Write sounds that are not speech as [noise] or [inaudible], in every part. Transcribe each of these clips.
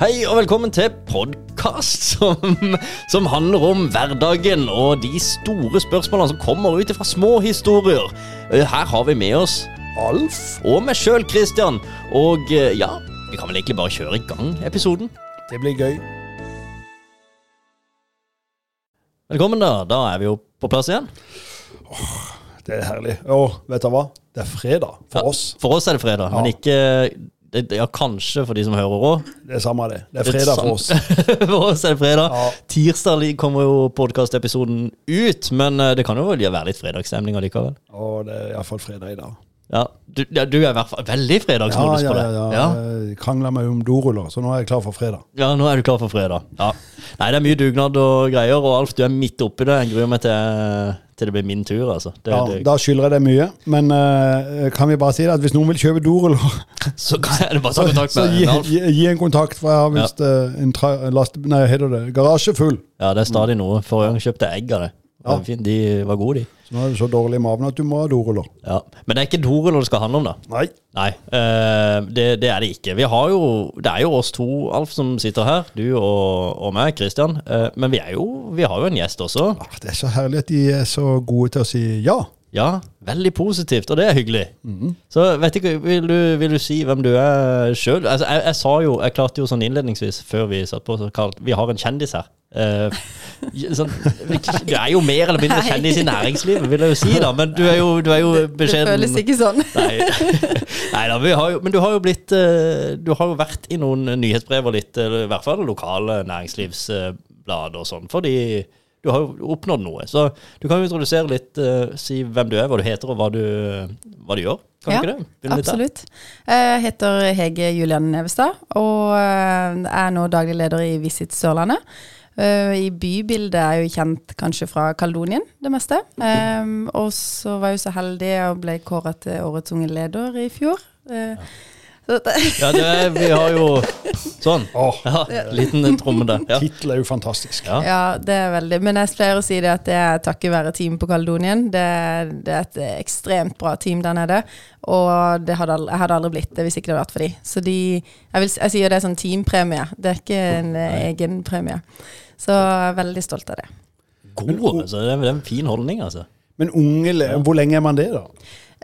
Hei og velkommen til podkast som, som handler om hverdagen og de store spørsmålene som kommer ut fra små historier. Eh, Her har vi med oss Alf og meg sjøl, Christian. Og eh, ja, vi kan vel egentlig bare kjøre i gang episoden. Det blir gøy. Velkommen, da. Da er vi jo på plass igjen. Det er herlig. Og vet du hva? Det er fredag for Ja, oss. For oss er det fredag, men ikke det, Ja, kanskje for de som hører òg. Det er samme det. Det er fredag for oss. [laughs] for oss er det fredag. Ja. Tirsdag kommer jo podkastepisoden ut, men eh, det kan jo vel være litt fredagsstemning allikevel. Og det er iallfall fredag i dag. Ja, du, ja, du er i hvert fall veldig fredagsmodus ja, på det. ja, ja. Ja. Krangla meg om doruller, så nå er jeg klar for fredag. ja, nå er du klar for fredag. Ja. Nei, det er mye dugnad og greier, og Alf, du er midt oppi det. Jeg gruer meg til, til det blir min tur, altså. Det, Ja, det, da skylder jeg deg mye, men uh, kan vi bare si det at hvis noen vil kjøpe doruller, [laughs] så er det bare å ta kontakt med gi, Alf. gi, gi en kontakt, for jeg har visst eh, en tra, last, Nei, heter det garasje full. Ja, det er stadig noe. Forrige gang kjøpte jeg egg av det. De var gode, de. Nå er du så dårlig i maven at du må ha doruller. Ja. Men det er ikke doruller det skal handle om, da. Nei. Nei, eh, det, det er det ikke. Vi har jo, det er jo oss to, Alf, som sitter her. Du og, og meg, Kristian. Eh, men vi, er jo, vi har jo en gjest også. Ah, Det er så herlig at de er så gode til å si ja. Ja, veldig positivt, og det er hyggelig. Så vet ikke, vil du, vil du si hvem du er sjøl? Altså, jeg, jeg sa jo, jeg klarte jo sånn innledningsvis før vi satt på, så kalt, vi har en kjendis her. Eh, [laughs] sånn, du er jo mer eller mindre kjendis i næringslivet, vil jeg jo si, da. Men du er jo, du er jo Det beskjeden. føles ikke sånn. [laughs] Nei, Nei da, vi har jo, men du har jo blitt eh, Du har jo vært i noen nyhetsbrev og litt, i hvert fall lokale næringslivsblad og sånn, fordi du har jo oppnådd noe. Så du kan jo introdusere litt, uh, si hvem du er, hva du heter og hva du, hva du gjør. Kan Ja, du ikke det? Der? Absolutt. Jeg heter Hege Julian Nevestad og eh, er nå daglig leder i Visit Sørlandet. Eh, I bybildet er jeg jo kjent kanskje fra Kaledonien, det meste. Og så var jeg jo så heldig og ble kåret til årets unge leder i fjor. Uh, dette- Ja, det er, vi har jo Sånn. Ja, liten tromme der. Ja. Tittel er jo fantastisk. Ja. Ja, det er veldig. Men jeg pleier å si det at det er takket være teamet på Kaledonien. Det, det er et ekstremt bra team der nede. Og det hadde, jeg hadde aldri blitt det hvis ikke det hadde vært for de. Så de Jeg, vil, jeg sier det er sånn teampremie. Det er ikke en Nei. egen premie. Så jeg er veldig stolt av det. God, altså. Det er en fin holdning, altså. Men unge, hvor lenge er man det, da?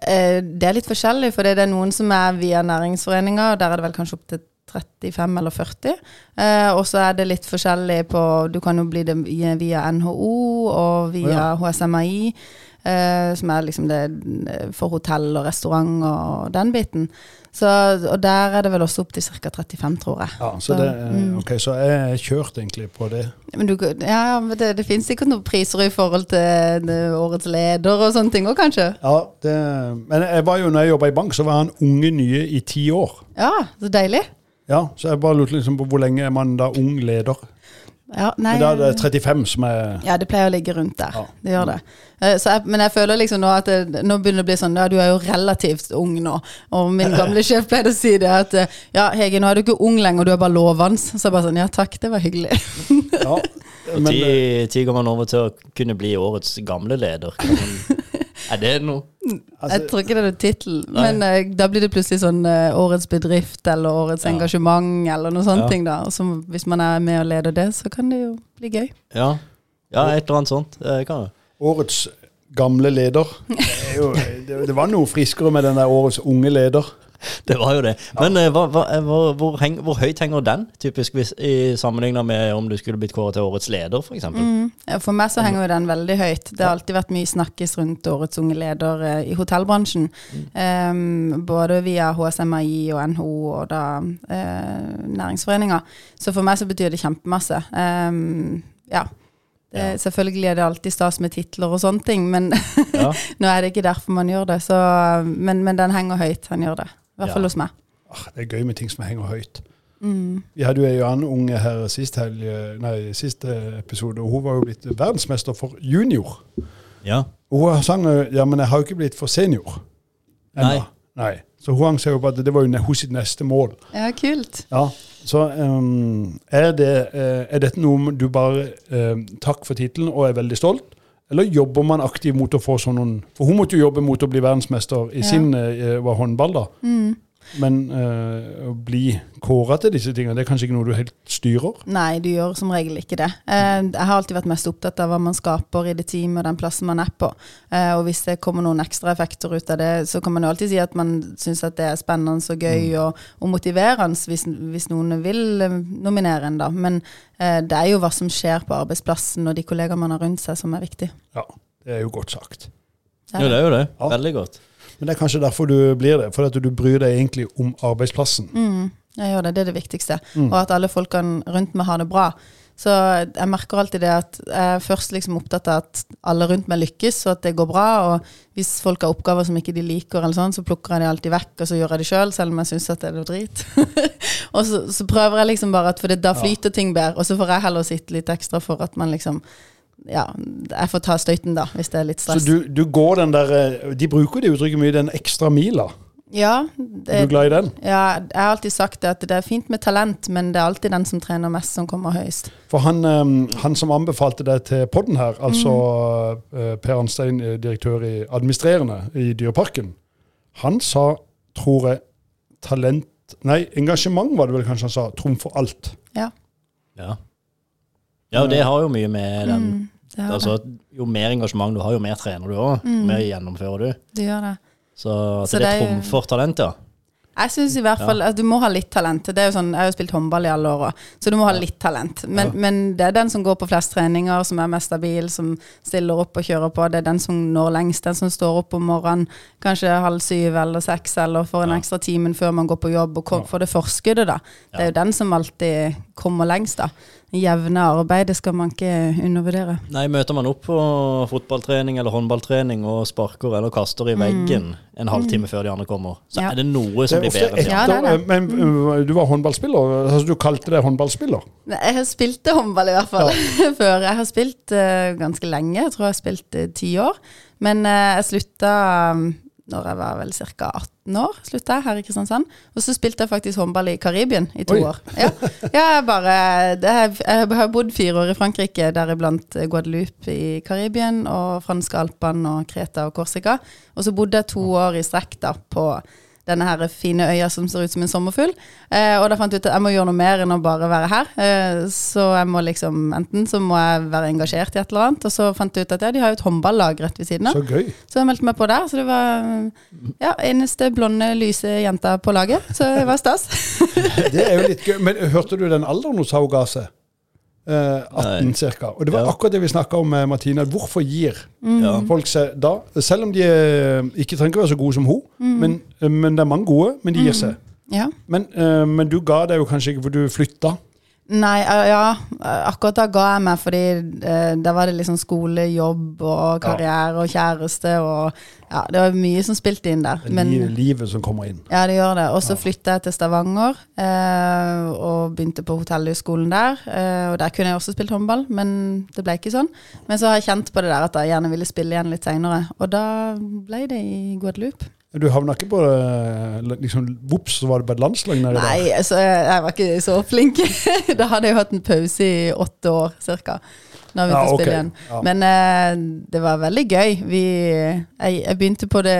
Eh, Det er litt forskjellig, for det er noen som er via næringsforeninger, og der er det vel kanskje opp til 35 eller 40. Eh, og så er det litt forskjellig på Du kan jo bli det via NHO og via HSMI, eh, som er liksom det eh, for hotell og restaurant og den biten. Så, og der er det vel også opp til ca. 35, tror jeg. Ja, så, det, mm. ok, så jeg er kjørt egentlig på det. Men du, ja, men det, det finnes sikkert noen priser i forhold til årets leder og sånne ting òg, kanskje? Ja, det, men jeg var jo, når jeg jobba i bank, så var han unge nye i ti år. Ja, så deilig. Ja, Så jeg bare lurte liksom på hvor lenge er man da ung leder. Ja, nei, Men da er det 35 som er Ja, det pleier å ligge rundt der. Ja. Det gjør det. Eh, Så jeg, men jeg føler liksom nå at det, nå begynner det å bli sånn Ja, du er jo relativt ung nå. Og min gamle [laughs] sjef pleide å si det at eh, Ja, Hege, nå er du ikke ung lenger, du er bare lovende. Så jeg bare sånn Ja, takk, det var hyggelig. Ja, [laughs] men, og ti, ti går man over til å kunne bli årets gamle leder. Kan [laughs] man, er det noe? altså, jeg tror ikke det er en tittel, men uh, da blir det plutselig sånn uh, Årets bedrift eller Årets Ja. engasjement eller noe sånt Ja. ting, da. Så hvis man er med og leder det, så kan det jo bli gøy. Ja, ja et eller annet sånt. Kan årets gamle leder [laughs] det, er jo, det, det var noe friskere med den der årets unge leder. [laughs] Det var jo det. Men ja. hva, hva, eh, hvor, hvor, heng, hvor høyt henger den, typisk hvis, i sammenligna med om du skulle blitt kåret til årets leder, f.eks.? Mm. For meg så henger jo den veldig høyt. Det har alltid vært mye snakkes rundt Årets unge leder eh, i hotellbransjen. Em, både via HSMI og NHO og da eh, næringsforeninger. Så for meg så betyr det kjempemasse. Um, ja. Ja. Selvfølgelig er det alltid stas med titler og sånne ting, men Ja. [laughs] nå er det ikke derfor man gjør det. Så, men, men den henger høyt, han gjør det. I hvert Ja. fall hos meg. Ah, det er gøy med ting som henger høyt. Mm. Vi hadde jo en annen unge her sist helg, eh, nei, siste episode, og hun var jo blitt verdensmester for junior. ja. Og hun sang ja, men jeg har jo ikke blitt for senior. ennå». Nei. Nei. Så hun hang seg jo på at det var jo sitt neste mål. Ja, kult. Ja, så um, er, det, eh, er dette noe du bare um, takk for tittelen og er veldig stolt? Eller jobber man aktivt mot å få sånn noen For hun måtte jo jobbe mot å bli verdensmester i Ja. sin uh, håndball, da. Mm. Men øh, å bli kåra til disse tingene, det er kanskje ikke noe du helt styrer? Nei, du gjør som regel ikke det. Eh, jeg har alltid vært mest opptatt av hva man skaper i det teamet og den plassen man er på. Eh, og hvis det kommer noen ekstra effekter ut av det, så kan man jo alltid si at man syns at det er spennende og gøy Mm. og, og motiverende hvis, hvis noen vil nominere en, da. Men det er jo hva som skjer på arbeidsplassen og de kollegaer man har rundt seg, som er viktig. Ja, det er jo godt sagt. Det er Jo, det er jo det. Ja. Veldig godt. Men det er kanskje derfor du blir det, fordi at du bryr deg egentlig om arbeidsplassen. Mm, jeg gjør det, det er det viktigste. Mm. Og at alle folkene rundt meg har det bra. Så jeg merker alltid det at jeg er først liksom opptatt av at alle rundt meg lykkes, og at det går bra. Og hvis folk har oppgaver som ikke de liker, eller sånn, så plukker jeg de alltid vekk, og så gjør jeg det sjøl, selv, selv om jeg syns det er noe drit. [laughs] og så, så prøver jeg liksom bare at For det, da flyter ting bedre, og så får jeg heller sitte litt ekstra for at man liksom Ja, jeg får ta støyten, da, hvis det er litt Så stress. du, du går den der eh, De bruker det uttrykket mye, den ekstra mila. ja, Er du glad i den? ja, jeg har alltid sagt det at det er fint med talent, men det er alltid den som trener mest, som kommer høyest. For han, eh, han som anbefalte det til podden her, altså mm. Per Arnstein, eh, direktør i administrerende i Dyreparken, han sa, tror jeg, talent Nei, engasjement var det vel kanskje han sa. Trumfer alt. Ja. Ja. ja, og det har jo mye med den Mm, det altså, Jo mer engasjement du har, jo mer trener du òg. Mm. Mer gjennomfører du. det. gjør det. Så Så det, det er jo- trumfer talent, ja. Jeg syns i hvert fall at du må ha litt talent. Det er jo sånn, Jeg har jo spilt håndball i alle år, så du må ha litt talent. Men, Ja. men det er den som går på flest treninger, som er mest stabil, som stiller opp og kjører på. Det er den som når lengst, den som står opp om morgenen kanskje halv syv eller seks, eller får en Ja. ekstra time før man går på jobb, og får det forskuddet, da. Det er jo den som alltid kommer lengst, da. Det arbeid. Det skal man ikke undervurdere. Nei, møter man opp på fotballtrening eller håndballtrening og sparker eller kaster i veggen en halvtime før de andre kommer, så Mm. Ja. er det noe som Det blir bedre. Ja, det det. Men eh, du var håndballspiller? Altså, du kalte deg håndballspiller? Jeg har spilt håndball i hvert fall [laughs] før. Jeg har spilt eh, ganske lenge. Jeg tror jeg har spilt i ti år. Men eh, jeg slutta når jeg var vel ca. 18 år. Slutta jeg her i Kristiansand. Og så spilte jeg faktisk håndball i Karibien i to Oi. år. Ja, jeg, bare, det, er- jeg har bodd fire år i Frankrike, deriblant Guadeloupe i Karibien, og franske Alpene og Kreta og Korsika. Og så bodde jeg to år i strekk da på denne her fine øya som ser ut som en sommerfugl. Eh, og da fant jeg ut at jeg må gjøre noe mer enn å bare være her. Eh, så jeg må liksom, enten så må jeg være engasjert i et eller annet, og så fant jeg ut at ja, de har jo et håndballag rett ved siden av. Så gøy. Så jeg meldte meg på der. Så det var ja, eneste blonde, lyse jenta på laget. Så det var stas. [laughs] Det er jo litt gøy. Men hørte du den alderen hun sa hun ga seg? Eh, 18 ca. Og det var Ja. akkurat det vi snakka om med Martina. Hvorfor gir mm. folk seg da? Selv om de eh, ikke trenger å være så gode som hun, men, eh, men det er mange gode, men de gir seg. Ja. Men, eh, men du ga deg jo kanskje ikke for du flytta. Nei, ja, akkurat da ga jeg meg, fordi eh, da var det liksom skole, jobb og karriere og kjæreste og Ja, det var mye som spilte inn der. Det er Men, li- livet som kommer inn. ja, det gjør det. Og så flytta jeg til Stavanger eh, og begynte på hotellhøgskolen der. Eh, og der kunne jeg også spilt håndball, men det ble ikke sånn. Men så har jeg kjent på det der at jeg gjerne ville spille igjen litt seinere, og da ble det i Guadeloupe. Du havna ikke på liksom, Vops, så var det på et landslag Nei, der. Altså, jeg var ikke så flink. [laughs] da hadde jeg hatt en pause i åtte år cirka. Når vi Ja, okay. igjen. Ja. Men uh, det var veldig gøy. Vi, jeg, jeg begynte på det,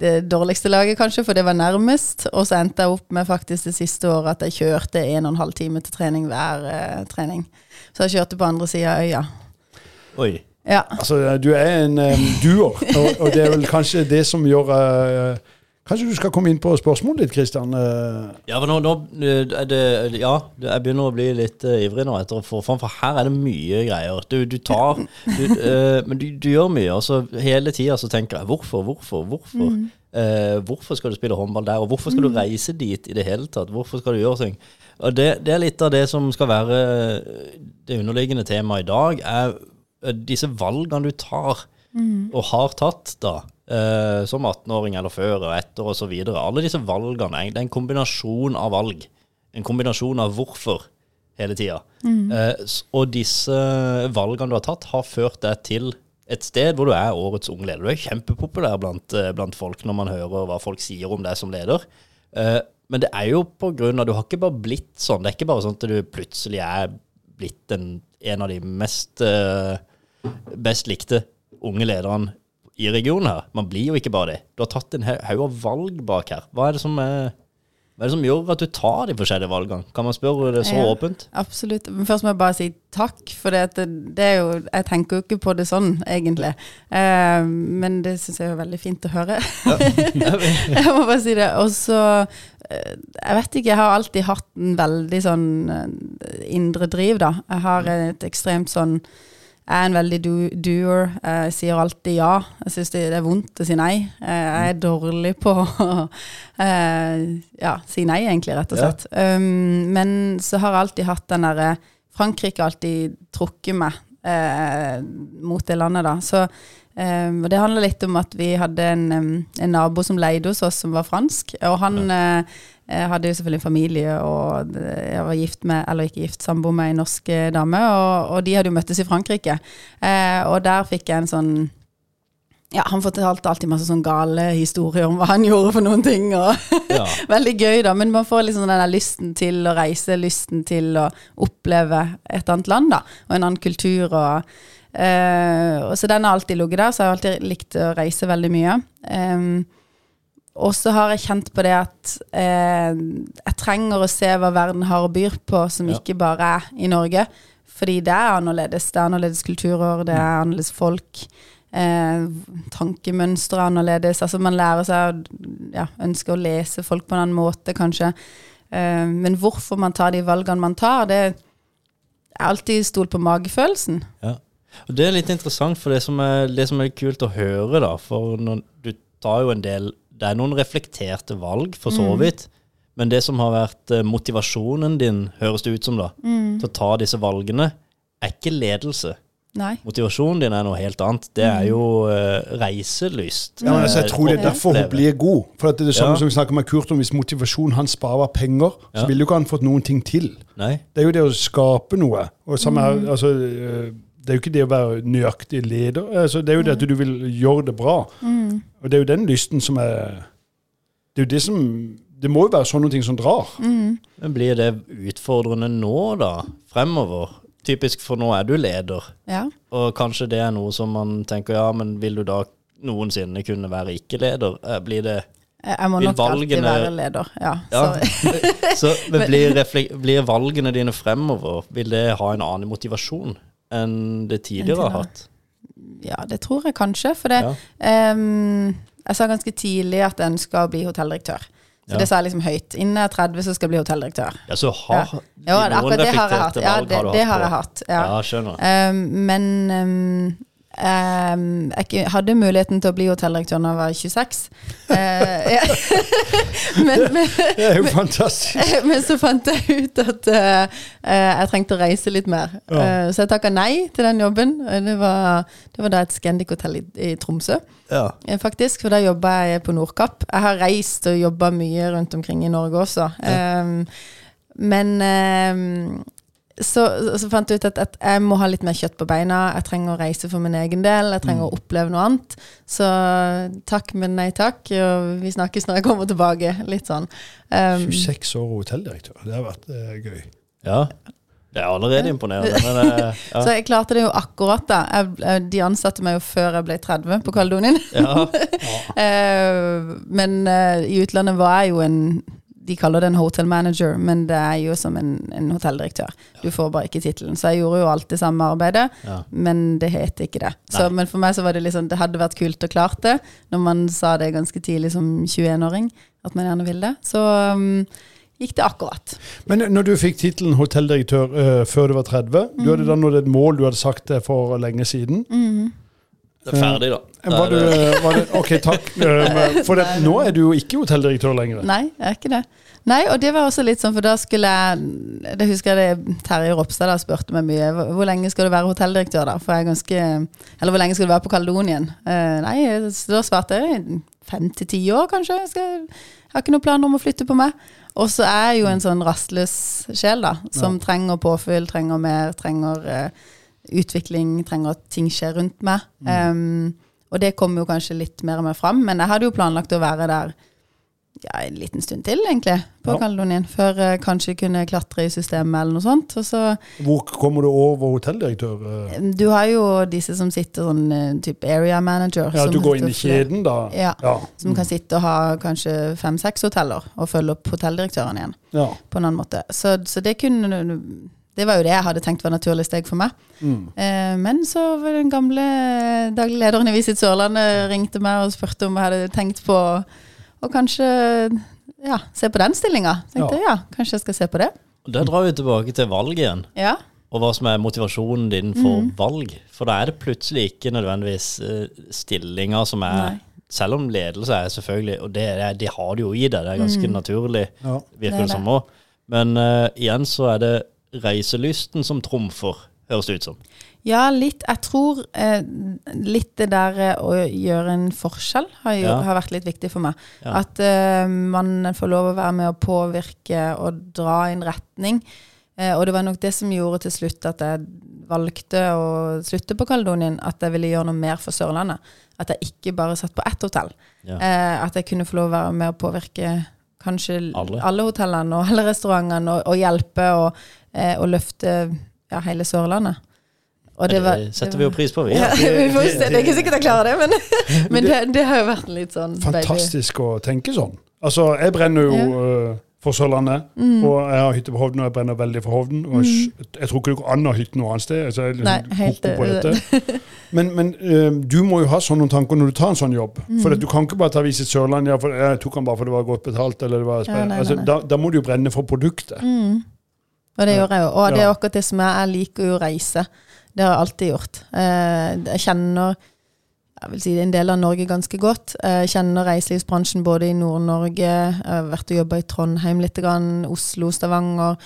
det dårligste laget, kanskje, for det var nærmest. Og så endte jeg opp med faktisk det siste året at jeg kjørte en og en halv time til trening hver uh, trening. Så jeg kjørte på andre sida av øya. Oi. Ja. Altså, du er en um, duer, og, og det er vel kanskje det som gjør uh, Kanskje du skal komme inn på spørsmålet ditt, Kristian. Eh, Ja, nå, nå er det Ja, jeg begynner å bli litt uh, ivrig nå etter å få fram, for her er det mye greier. Du, du tar du, eh, Men du, du gjør mye, og så hele tida så tenker jeg hvorfor, hvorfor, hvorfor? Eh, hvorfor skal du spille håndball der, og hvorfor skal du reise dit i det hele tatt? Hvorfor skal du gjøre ting? Og det, det er litt av det som skal være det underliggende temaet i dag, er eh, disse valgene du tar, og har tatt, da. eh, som 18-åring eller før og etter videre. Alle disse valgene, det er en kombinasjon av valg. En kombinasjon av hvorfor hele tida. Eh, s- og disse valgene du har tatt, har ført deg til et sted hvor du er årets unge leder. Du er kjempepopulær blant, eh, blant folk når man hører hva folk sier om deg som leder. Eh, men det er jo på grunn av Du har ikke bare blitt sånn. Det er ikke bare sånn at du plutselig er blitt en, en av de mest eh, best likte unge lederne i regionen her. Man blir jo ikke bare det. Du har tatt en haug av valg bak her. Hva er det som er hva er det som gjør at du tar de forskjellige valgene? Kan man spørre det så Ja. åpent? Absolutt. Men først må jeg bare si takk, for det, det, er jo Jeg tenker jo ikke på det sånn, egentlig. Eh, men det syns jeg er veldig fint å høre. [laughs] jeg må bare si det. Og så eh, Jeg vet ikke, jeg har alltid hatt en veldig sånn eh, indre driv, da. Jeg har et ekstremt sånn jeg er en veldig do doer. Jeg sier alltid ja. Jeg syns det er vondt å si nei. Jeg er dårlig på å [laughs] eh, ja, si nei, egentlig, rett og Ja. slett. Um, men så har jeg alltid hatt den derre Frankrike har alltid trukket meg eh, mot det landet, da. Så eh, det handler litt om at vi hadde en, en nabo som leide hos oss, som var fransk. Og han eh, jeg hadde jo selvfølgelig familie, og jeg var gift med, eller ikke gift, samboer med en norsk eh, dame, og, og de hadde jo møttes i Frankrike. Eh, og der fikk jeg en sånn ja, Han fortalte alltid masse sånn gale historier om hva han [laughs] gjorde for noen ting. Ja. [laughs] Veldig gøy, da. Men man får liksom den der lysten til å reise, lysten til å oppleve et annet land, da. Og en annen kultur. og eh, og Så den har alltid ligget der, så jeg har alltid likt å reise veldig mye. Em, og så har jeg kjent på det at eh, jeg trenger å se hva verden har å byr på, som Ja. ikke bare er i Norge. Fordi det er annerledes. Det er annerledes kulturer, det er annerledes folk. Eh, tankemønstre er annerledes. Altså man lærer seg å ja, ønske å lese folk på en annen måte, kanskje. Eh, men hvorfor man tar de valgene man tar, det er alltid stolt på magefølelsen. Ja. Og det er litt interessant, for det som er, det som er kult å høre, da For når du tar jo en del Det er noen reflekterte valg, for så vidt. Men det som har vært eh, motivasjonen din, høres det ut som, da, til å ta disse valgene, er ikke ledelse. Nei. Motivasjonen din er noe helt annet. Det er jo uh, reiselyst. Ja, men altså, jeg tror det er derfor hun blir god. For det er det samme Ja. som vi snakker med Kurt om, Hvis motivasjonen hans bare var penger, så Ja. ville jo ikke han fått noen ting til. Nei. Det er jo det å skape noe. Og samme her, altså, øh, det er jo ikke det å være nøyaktig leder. Altså, det er jo det at du vil gjøre det bra. Og det er jo den lysten som er Det er jo det som Det må jo være sånne ting som drar. Men blir det utfordrende nå, da? Fremover? Typisk, for nå er du leder. Ja. Og kanskje det er noe som man tenker, ja, men vil du da noensinne kunne være ikke-leder? Eh, Blir det Jeg må nok nok alltid være leder. Ja. Ja. Så, [laughs] Så [laughs] men blir, refle- blir valgene dine fremover, vil det ha en annen motivasjon enn det tidligere har hatt? ja, det tror jeg kanskje. For det Ja. um, Jeg sa ganske tidlig at jeg ønska å bli hotelldirektør. Så Ja. det sa jeg liksom høyt. Innen jeg er 30, så skal jeg bli hotelldirektør. Ja, så har Ja. Jo, akkurat det har jeg hatt. Ja, det, har det har jeg hatt. Ja. Ja, skjønner. Um, men um, um, jeg hadde muligheten til å bli hotelldirektør da jeg var 26. Uh, ja. [laughs] men, men, Det er jo fantastisk. [laughs] men så fant jeg ut at eh, eh, jeg trengte å reise litt mer. Ja. Uh, så jeg takka nei til den jobben. Eh, Det var, det var da et Scandic-hotell i, i Tromsø, Ja. eh, faktisk. For da jobba jeg på Nordkapp. Jeg har reist og jobba mye rundt omkring i Norge også. Um, men um, så, så fant jeg ut at, at jeg må ha litt mer kjøtt på beina. Jeg trenger å reise for min egen del. Jeg trenger å oppleve noe annet. Så takk, men nei takk. Og vi snakkes når jeg kommer tilbake. Litt sånn. Um, 26 år hotelldirektør. Det har vært uh, gøy. ja. Det er allerede imponerende. Men, uh, [laughs] ja. Så jeg klarte det jo akkurat, da. Jeg, jeg- de ansatte meg jo før jeg ble 30 på Kaledonien. ja. uh, [laughs] men eh, i utlandet var jeg jo en De kaller det en hotel manager, men det er jo som en, en hotelldirektør. Du får bare ikke tittelen. Så jeg gjorde jo alt det samme arbeidet, Ja. men det het ikke det. Så, men for meg så var det liksom Det hadde vært kult å klart det, når man sa det ganske tidlig som 21-åring, at man gjerne ville det. Så um, gikk det akkurat. Men når du fikk tittelen hotelldirektør uh, før du var 30, du hadde da nådd et mål du hadde sagt det for lenge siden. Det er ferdig, da. Da Var du, eh, var du, ok, takk. Eh, For det, nå er du jo ikke hotelldirektør lenger. Nei, jeg er ikke det. Nei, og det var også litt sånn, for da skulle jeg Det husker jeg det Terje Ropstad da spurte meg mye. Hvor lenge skal du være hotelldirektør, da? For jeg er ganske Eller hvor lenge skal du være på Kaledonien? Eh, nei, så da svarte jeg fem til ti år, kanskje. Jeg, skal, jeg har ikke noen planer om å flytte på meg. Og så er jeg jo en sånn rastløs sjel, da. Som trenger påfyll, trenger mer, trenger eh, utvikling, trenger at ting skjer rundt meg. Um, og det kommer jo kanskje litt mer og mer fram, men jeg hadde jo planlagt å være der ja, en liten stund til, egentlig, på Ja. Kaledonien. Før jeg kanskje kunne klatre i systemet eller noe sånt. Så Hvor kommer du over hotelldirektør? eh? Du har jo disse som sitter sånn eh, type area manager. Ja, du går inn i kjeden, da? Ja. Ja. Som kan sitte og ha kanskje fem-seks hoteller, og følge opp hotelldirektøren igjen. ja. på en annen måte. Så, så det kunne Det var jo det jeg hadde tenkt var naturlig steg for meg. Mm. Eh, men så var den gamle daglig lederen i Visit Sørlandet ringte meg og spurte om jeg hadde tenkt på å kanskje ja, se på den stillinga. Tenkte ja. ja, kanskje jeg skal se på det. Da drar vi tilbake til valg igjen, Ja. og hva som er motivasjonen din for valg. For da er det plutselig ikke nødvendigvis eh, stillinger som er Nei. Selv om ledelse er selvfølgelig, og det, de har det jo i det, det er ganske naturlig, Ja. virker Det det som òg. Men uh, igjen så er det reiselysten som trumfer, høres det ut som. Ja, litt. Jeg tror eh, litt det der eh, å gjøre en forskjell har, jo, Ja. har vært litt viktig for meg. Ja. At eh, man får lov å være med å påvirke og dra i en retning. Eh, og det var nok det som gjorde til slutt at jeg valgte å slutte på Kaledonien. At jeg ville gjøre noe mer for Sørlandet. At jeg ikke bare satt på ett hotell. Ja. Eh, at jeg kunne få lov å være med å påvirke kanskje Alle. alle, hotellene og alle restaurantene, og, og hjelpe og, eh, og løfte ja, hele Sørlandet. Og Det, setter vi jo pris på, vi. ja, Ja. [laughs] vi får se. Det er ikke sikkert jeg klarer det, men, [laughs] men [laughs] det, det har jo vært litt sånn baby. Fantastisk å tenke sånn. Altså, jeg brenner jo Ja. Mm. eh, for Sørlandet, og jeg har hytte på Hovden, og jeg brenner veldig for Hovden. Og jeg, jeg tror ikke det går an å ha hytte noe annet sted. Altså, jeg Nei, liksom helt, på eh, dette. Men, men eh, du må jo ha sånne tanker når du tar en sånn jobb. Mm. For at du kan ikke bare ta Visit Sørland, ja, for jeg tok han bare fordi det var godt betalt. eller det var Ja, nei, nei, altså, nei. Da, da må du jo brenne for produktet. Mm. Og det gjør jeg jo. Og det er akkurat det som jeg, jeg liker å reise. Det har jeg alltid gjort. Eh, jeg kjenner jeg vil si en del av Norge ganske godt. Jeg kjenner reiselivsbransjen både i Nord-Norge, jeg har vært og jobba i Trondheim litt, Oslo, Stavanger.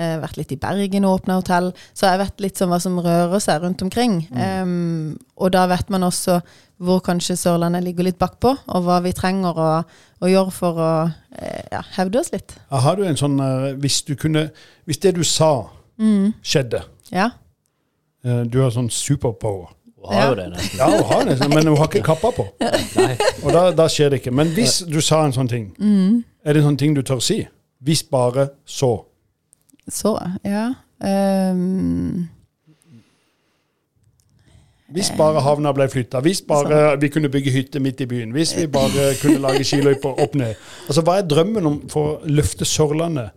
Eh, vært litt i Bergen og åpna hotell. Så jeg vet litt sånn hva som rører seg rundt omkring. Em, og da vet man også hvor kanskje Sørlandet ligger litt bakpå, og hva vi trenger å, å gjøre for å eh, ja, hevde oss litt. Har du en sånn eh, Hvis du kunne Hvis det du sa, Mm. skjedde Ja. eh, Du har sånn superpower. Hun har jo det, nesten. Ja, hun har det, men hun har ikke kappa på. [laughs] Nei. Og da, da skjer det ikke. Men hvis du sa en sånn ting, Mm. er det en sånn ting du tør si? Hvis bare så. Så, ja. Um, Hvis bare havna ble flytta. Hvis bare vi kunne bygge hytte midt i byen. Hvis vi bare kunne lage skiløyper opp ned. Altså, Hva er drømmen om for å løfte Sørlandet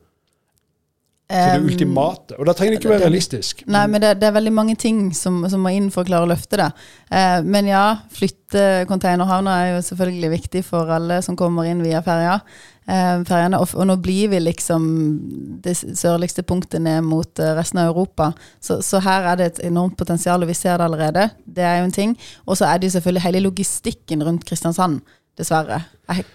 til det ultimate? Og da trenger det ikke være realistisk. Nei, men det, det er veldig mange ting som, som må inn for å klare å løfte det. Eh, men ja, flytte containerhavna er jo selvfølgelig viktig for alle som kommer inn via ferja. Eh, ferjene, og, og nå blir vi liksom det sørligste punktet ned mot eh, resten av Europa. Så, så her er det et enormt potensial, og vi ser det allerede. Det er jo en ting. Og så er det jo selvfølgelig hele logistikken rundt Kristiansand. Dessverre.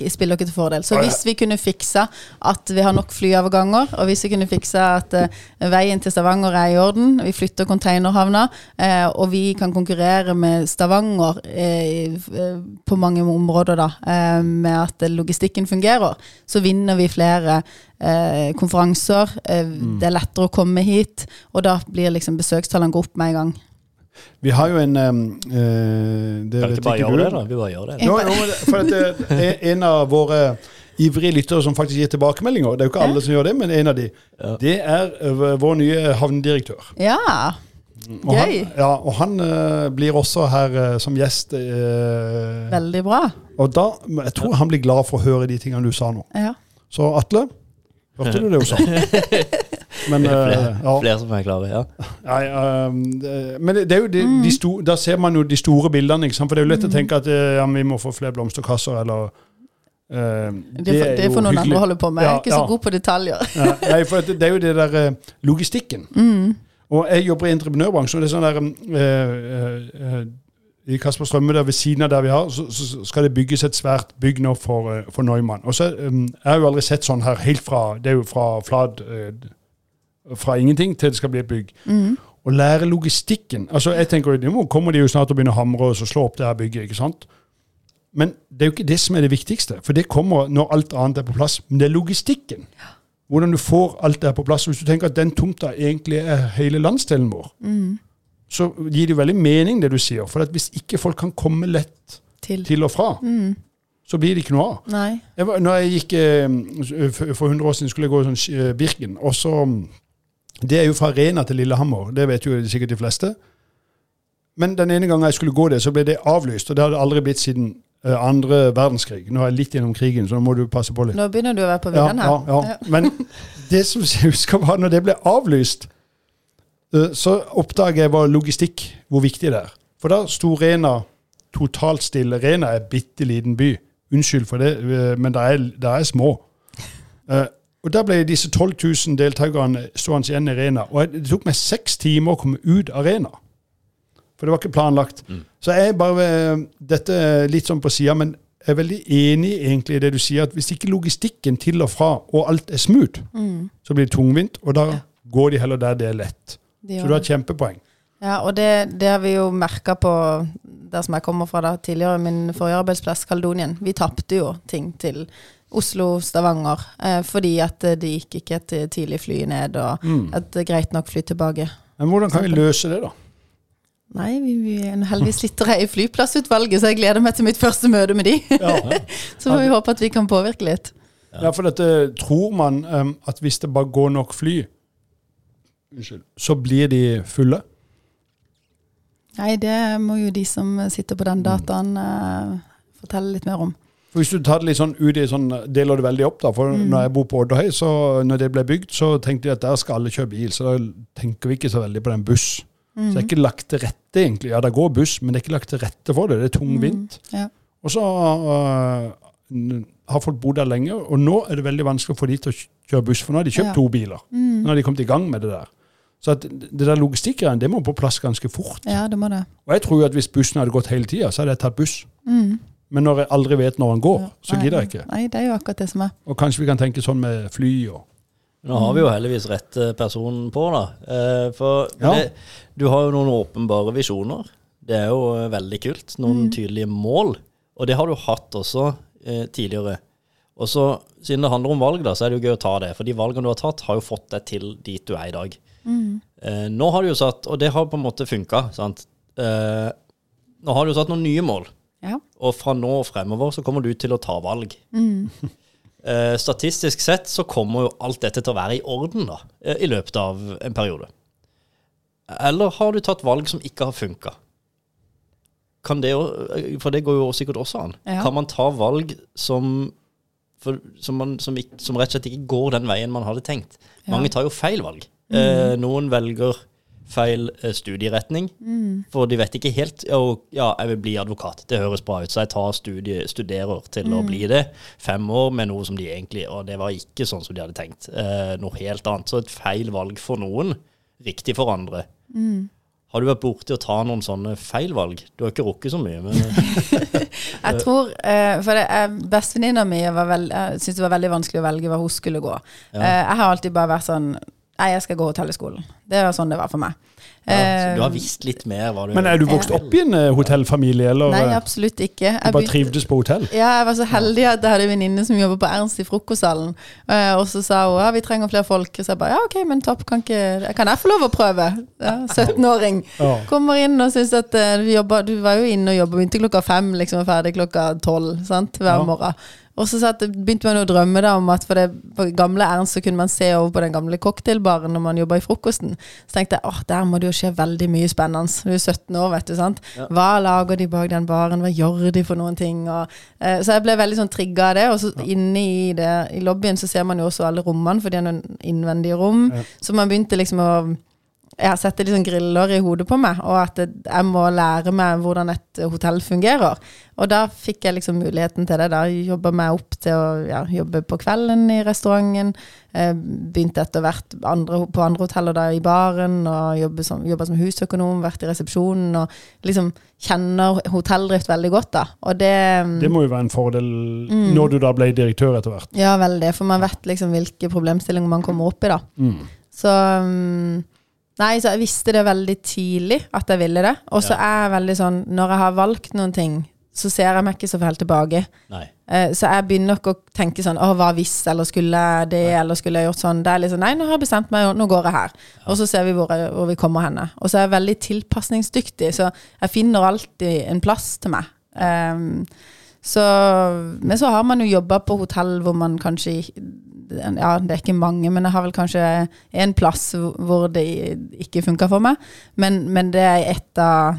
Jeg spiller ikke til fordel. Så hvis vi kunne fiksa at vi har nok flyoverganger, og hvis vi kunne fiksa at eh, veien til Stavanger er i orden, vi flytter containerhavna, eh, og vi kan konkurrere med Stavanger eh, på mange områder, da, med at logistikken fungerer, så vinner vi flere konferanser. Eh, Det er lettere å komme hit, og da blir liksom besøkstallene gå opp med en gang. Vi har jo en um, uh, det Kan vi ikke bare gjøre det, da? Vi bare gjør det. Jo, jo, for at uh, en av våre ivrige lyttere som faktisk gir tilbakemeldinger. Det er jo ikke alle som gjør det, men en av de. Ja. Det er øh, vår nye havnedirektør. Ja, Og han, Gøy. ja, og han uh, blir også her som gjest. veldig bra. og da, jeg tror han blir glad for å høre de tingene du sa nå. Ja. Så Atle, hørte du det hun [laughs] sa? Men, øh, Flere, ja, flere som er klare, ja. nei, um, det- men det er jo de, de sto, da ser man jo de store bildene. Ikke sant? For det er jo lett å tenke at øh, ja, vi må få flere blomsterkasser, eller uh, Det, får- det får noen andre holde på med. Jeg er ikke så Ja, god på detaljer. ja. Nei, for det, det er jo det der uh, logistikken. Og jeg jobber i entreprenørbransjen, og det er sånn der uh, I Kasper Strømme, der ved siden av der vi har, så, så skal det bygges et svært bygg nå for, øh, for Neumann. Og så um, Jeg har jo aldri sett sånn her helt fra Det er jo fra flat uh, Fra ingenting til det skal bli et bygg. Å lære logistikken altså jeg tenker Nå kommer de jo snart til å begynne å hamre og så slå opp det her bygget. ikke sant? Men det er jo ikke det som er det viktigste, for det kommer når alt annet er på plass. Men det er logistikken. Hvordan du får alt det her på plass. Hvis du tenker at den tomta egentlig er hele landsdelen vår, så gir det jo veldig mening, det du sier. For at hvis ikke folk kan komme lett Til. til og fra, så blir det ikke noe av. Nei. Jeg var, når jeg gikk eh, for for 100 år siden skulle jeg gå sånn eh, Birken, og så Det er jo fra Rena til Lillehammer, det vet jo sikkert de fleste. Men den ene gangen jeg skulle gå det, så ble det avlyst, og det hadde aldri blitt siden eh, andre verdenskrig. Nå er jeg litt gjennom krigen, så nå må du passe på litt. Nå begynner du å være på Ja, her. ja, her. ja. Men det som jeg husker var når det ble avlyst, så oppdaget jeg hva logistikk, hvor viktig det er. For da sto Rena totalt stille. Rena er en bitte liten by. Unnskyld for det, eh, men det er, det er små. Eh, Og da ble disse 12 000 deltakerne stående igjen i Rena. Og det tok meg seks timer å komme ut av Rena. For det var ikke planlagt. Så jeg er bare eh, Dette er litt sånn på sida, men jeg er veldig enig egentlig i det du sier, at hvis ikke logistikken til og fra, og alt er smooth, så blir det tungvint, og da går de heller der det er lett. De Så du har et kjempepoeng. Ja, og det, det har vi jo merka på der som jeg kommer fra da, tidligere, min forrige arbeidsplass, Kaledonien. Vi tapte jo ting til Oslo, Stavanger, eh, fordi at eh, det gikk ikke et eh, tidlig fly ned, og Mm. et eh, greit nok fly tilbake. Men hvordan kan vi løse det, da? Nei, vi, vi, heldigvis sitter jeg i flyplassutvalget, så jeg gleder meg til mitt første møte med de. [laughs] så får vi håpe at vi kan påvirke litt. Ja, for dette tror man um, at hvis det bare går nok fly, unnskyld, så blir de fulle. Nei, det må jo de som sitter på den dataen uh, fortelle litt mer om. For Hvis du tar det litt sånn ut i sånn, deler det veldig opp, da. For når jeg bor på Odderhøy, så når det ble bygd, så tenkte jeg at der skal alle kjøre bil. Så da tenker vi ikke så veldig på den buss. Så det er ikke lagt til rette, egentlig. Ja, det går buss, men det er ikke lagt til rette for det. Det er tungvint. Ja. Og så uh, har folk bodd der lenge, og nå er det veldig vanskelig å få de til å kjøre buss, for nå har de kjøpt Ja. to biler. Nå har de kommet i gang med det der. Så at det der logistikkgreiene, det må på plass ganske fort. ja, det må det. Og jeg tror jo at hvis bussen hadde gått hele tida, så hadde jeg tatt buss. Mm. Men når jeg aldri vet når den går, så Nei, gidder jeg ikke. Nei, det er jo akkurat det som er. Og kanskje vi kan tenke sånn med fly og Nå har vi jo heldigvis rett eh, person på, da. Eh, For Ja. det, du har jo noen åpenbare visjoner. Det er jo eh, veldig kult. Noen tydelige mål. Og det har du hatt også eh, tidligere. Og så, siden det handler om valg, da, så er det jo gøy å ta det. For de valgene du har tatt, har jo fått deg til dit du er i dag. Eh, nå har du jo satt, og det har på en måte funka, sant. Eh, nå har du satt noen nye mål. Ja. Og fra nå og fremover så kommer du til å ta valg. [laughs] Eh, statistisk sett så kommer jo alt dette til å være i orden da, eh, i løpet av en periode. Eller har du tatt valg som ikke har funka? Kan det eh, for det går jo sikkert også an. Ja. Kan man ta valg som, for, som, man, som, som rett og slett ikke går den veien man hadde tenkt? Mange tar jo feil valg. Eh, noen velger feil studieretning, studieretning, for de vet ikke helt og, ja, jeg vil bli advokat. Det høres bra ut, så jeg tar studie, studerer til å bli det. Fem år med noe som de egentlig Og det var ikke sånn som de hadde tenkt. Eh, noe helt annet. Så et feil valg for noen, riktig for andre. Har du vært borti å ta noen sånne feil valg? Du har ikke rukket så mye, men [laughs] Jeg tror, eh, for er Bestevenninna mi syntes det var veldig vanskelig å velge hva hun skulle gå. Ja. jeg har alltid bare vært sånn Nei, jeg skal gå hotellskolen. Det var sånn det var for meg. ja, så Eh, du har visst litt mer hva du Men er du vokst opp i en eh, hotellfamilie, eller Nei, eh, absolutt ikke. du bare trivdes på hotell? Ja, jeg var så heldig at jeg hadde en venninne som jobber på Ernst i frokostsalen. Eh, og så sa hun ja, vi trenger flere folk. Og så jeg bare ja, ok, men topp, kan, ikke, kan jeg få lov å prøve? Ja, 17-åring. Kommer inn og syns at du, vi jobber, Du var jo inne og jobba, begynte klokka fem, liksom og ferdig klokka tolv sant, hver morgen. Og så satt, begynte man å drømme da om at for det for gamle Ernst så kunne man se over på den gamle cocktailbaren når man jobba i frokosten. Så tenkte jeg åh, der må det jo skje veldig mye spennende. Du er 17 år, vet du. sant? Hva lager de bak den baren? Hva gjør de for noen ting? Og, eh, så jeg ble veldig sånn trigga av det. Og så inne i, det, i lobbyen så ser man jo også alle rommene, for de har noen innvendige rom. Ja. Så man begynte liksom å jeg setter liksom griller i hodet på meg, og at jeg må lære meg hvordan et hotell fungerer. Og da fikk jeg liksom muligheten til det. Da jobba meg opp til å ja, jobbe på kvelden i restauranten. Eh, begynte etter hvert andre, på andre hoteller da i baren, og jobba som, som husøkonom, vært i resepsjonen, og liksom kjenner hotelldrift veldig godt, da. Og det, Det må jo være en fordel Mm. når du da ble direktør etter hvert. Ja, veldig, for man vet liksom hvilke problemstillinger man kommer opp i, da. Mm. Så mm, Nei, så jeg visste det veldig tidlig at jeg ville det. Og så er jeg veldig sånn Når jeg har valgt noen ting, så ser jeg meg ikke så helt tilbake. Nei. Eh, Så jeg begynner nok å tenke sånn Å, hva hvis, eller skulle jeg det, eller skulle jeg gjort sånn? Det er sånn Nei, nå har jeg bestemt meg, nå går jeg her. Og så ser vi hvor, jeg, hvor vi kommer henne. Og så er jeg veldig tilpasningsdyktig, så jeg finner alltid en plass til meg. Um, Så, men så har man jo jobba på hotell hvor man kanskje Ja, det er ikke mange, men jeg har vel kanskje en plass hvor det ikke funka for meg. Men, men det er et av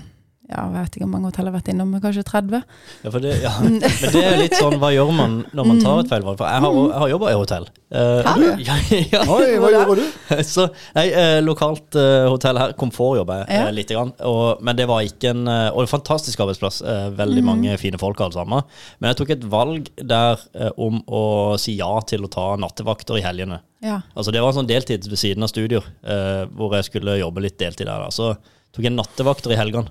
ja, jeg vet ikke hvor mange hotell jeg har vært innom, kanskje 30. Ja, det, ja. Men det er litt sånn, hva gjør man når man tar et feilvalg? For jeg har, har jobba i hotell. Uh, har du? [laughs] Ja, ja. Oi, hva gjorde du? [laughs] Så, nei, uh, lokalt uh, hotell her, Komfort jobber jeg Ja. lite grann. Og, men det var ikke en Og en fantastisk arbeidsplass. uh, veldig mange fine folk alle sammen. Men jeg tok et valg der uh, om å si ja til å ta nattevakter i helgene. Ja. Altså Det var en sånn deltid ved siden av studier, uh, hvor jeg skulle jobbe litt deltid der. Da. Så tok jeg nattevakter i helgene.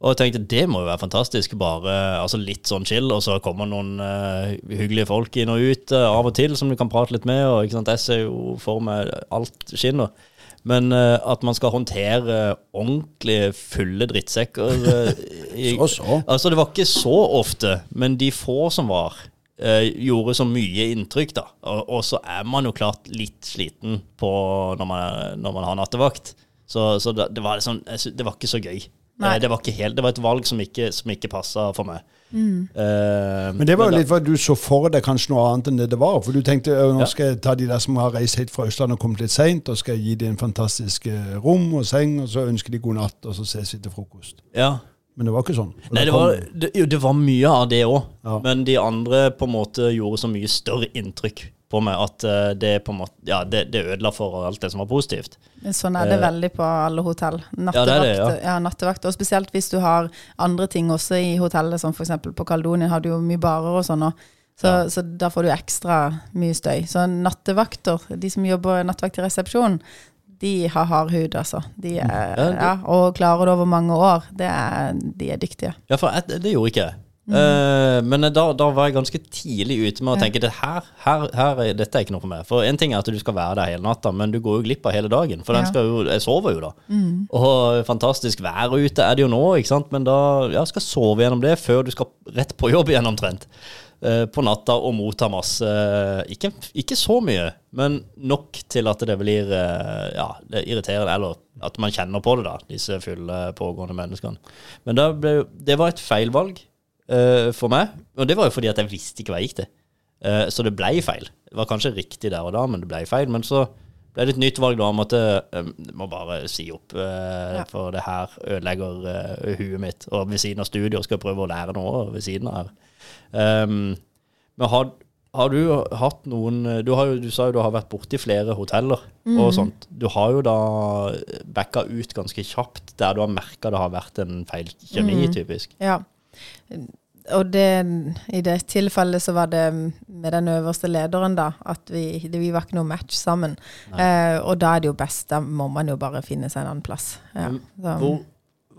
Og jeg tenkte det må jo være fantastisk. Bare altså litt sånn chill, og så kommer noen uh, hyggelige folk inn og ut uh, av og til som du kan prate litt med. Og ikke sant, Jeg ser jo for meg alt skinner. Men uh, at man skal håndtere ordentlig fulle drittsekker [laughs] i, Så, så. Altså Det var ikke så ofte, men de få som var, gjorde så mye inntrykk, da. Og, og så er man jo klart litt sliten på når man, når man har nattevakt. Så, så det, det, var sånn, det var ikke så gøy. Nei. Eh, Det var, ikke helt, det var et valg som ikke, som ikke passa for meg. Eh, Men det var jo litt at du så for deg kanskje noe annet enn det det var. For du tenkte nå skal jeg ta de der som har reist helt fra Østlandet og kommet litt seint, og skal jeg gi dem en fantastisk eh, rom og seng, og så ønsker de god natt, og så ses vi til frokost. ja. Men det var ikke sånn. Nei, det var, det, jo, det var mye av det òg. Ja. Men de andre på en måte gjorde så mye større inntrykk på meg at eh, det på måte Ja, det, det ødela for alt det som var positivt. Sånn er det Eh, veldig på alle hotell. Ja, det er det, ja. ja. nattevakt. Og spesielt hvis du har andre ting også i hotellet, som f.eks. på Kaldonien har du jo mye barer og sånn. Så, så da får du ekstra mye støy. Så nattevakter, de som jobber nattevakt i resepsjonen, de har hard hud, altså. De er, Ja, og klarer det over mange år. Det er, de er dyktige. Ja, for jeg, det gjorde ikke jeg. Eh, men da, da var jeg ganske tidlig ute med å tenke det her, her, her er, dette er ikke noe for meg. For en ting er at du skal være der hele natta, men du går jo glipp av hele dagen. For den Ja. jo, jeg sover jo da. Og fantastisk vær ute er det jo nå, ikke sant. Men da ja, skal sove gjennom det før du skal rett på jobb igjen omtrent. eh, på natta og motta masse ikke, ikke så mye, men nok til at det blir eh, ja, det er irriterende. Eller at man kjenner på det, da, disse fulle, pågående menneskene. Men det, ble, det var et feilvalg eh, for meg. Og det var jo fordi at jeg visste ikke hva jeg gikk til. Uh, så det ble feil. Det var kanskje riktig der og da, men det ble feil. Men så ble det et nytt valg da om at jeg må bare si opp, uh, Ja. for det her ødelegger eh, huet mitt. Og ved siden av studier skal jeg prøve å lære noe ved siden av her. Um, men har, har du hatt noen du, har du sa jo du har vært borti flere hoteller og sånt. Du har jo da backa ut ganske kjapt der du har merka det har vært en feil kjemi, typisk. Ja. Og det, i det tilfellet så var det med den øverste lederen, da, at vi, det, vi var ikke noe match sammen. Eh, og da er det jo best, da må man jo bare finne seg en annen plass. Ja. Hvor,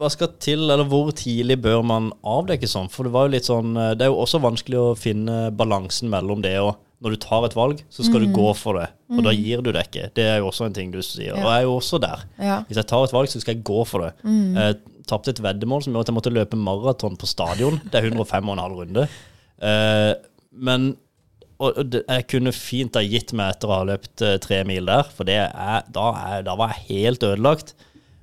hva skal til, eller hvor tidlig bør man avdekke sånn? For det var jo litt sånn eh, Det er jo også vanskelig å finne balansen mellom det og når du tar et valg, så skal du gå for det. Og da gir du det ikke. Det er jo også en ting du sier. Ja. Og jeg er jo også der. ja. Hvis jeg tar et valg, så skal jeg gå for det. Jeg tapte et veddemål som gjorde at jeg måtte løpe maraton på stadion. Det er 105,5 runde. Uh, men og og det, jeg kunne fint ha gitt meg etter å ha løpt eh, tre mil der, for det er, da, er, da var jeg helt ødelagt.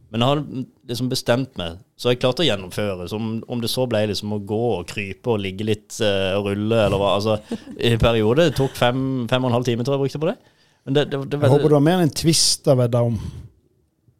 Men jeg har liksom bestemt meg, så jeg klarte å gjennomføre. Så om, om det så ble liksom å gå og krype og ligge litt eh, og rulle, eller hva altså, I perioder. Tok fem, fem og en halv time, tror jeg brukte på det. Men det, det, det, Jeg håper du har mer enn en twist av vedda om.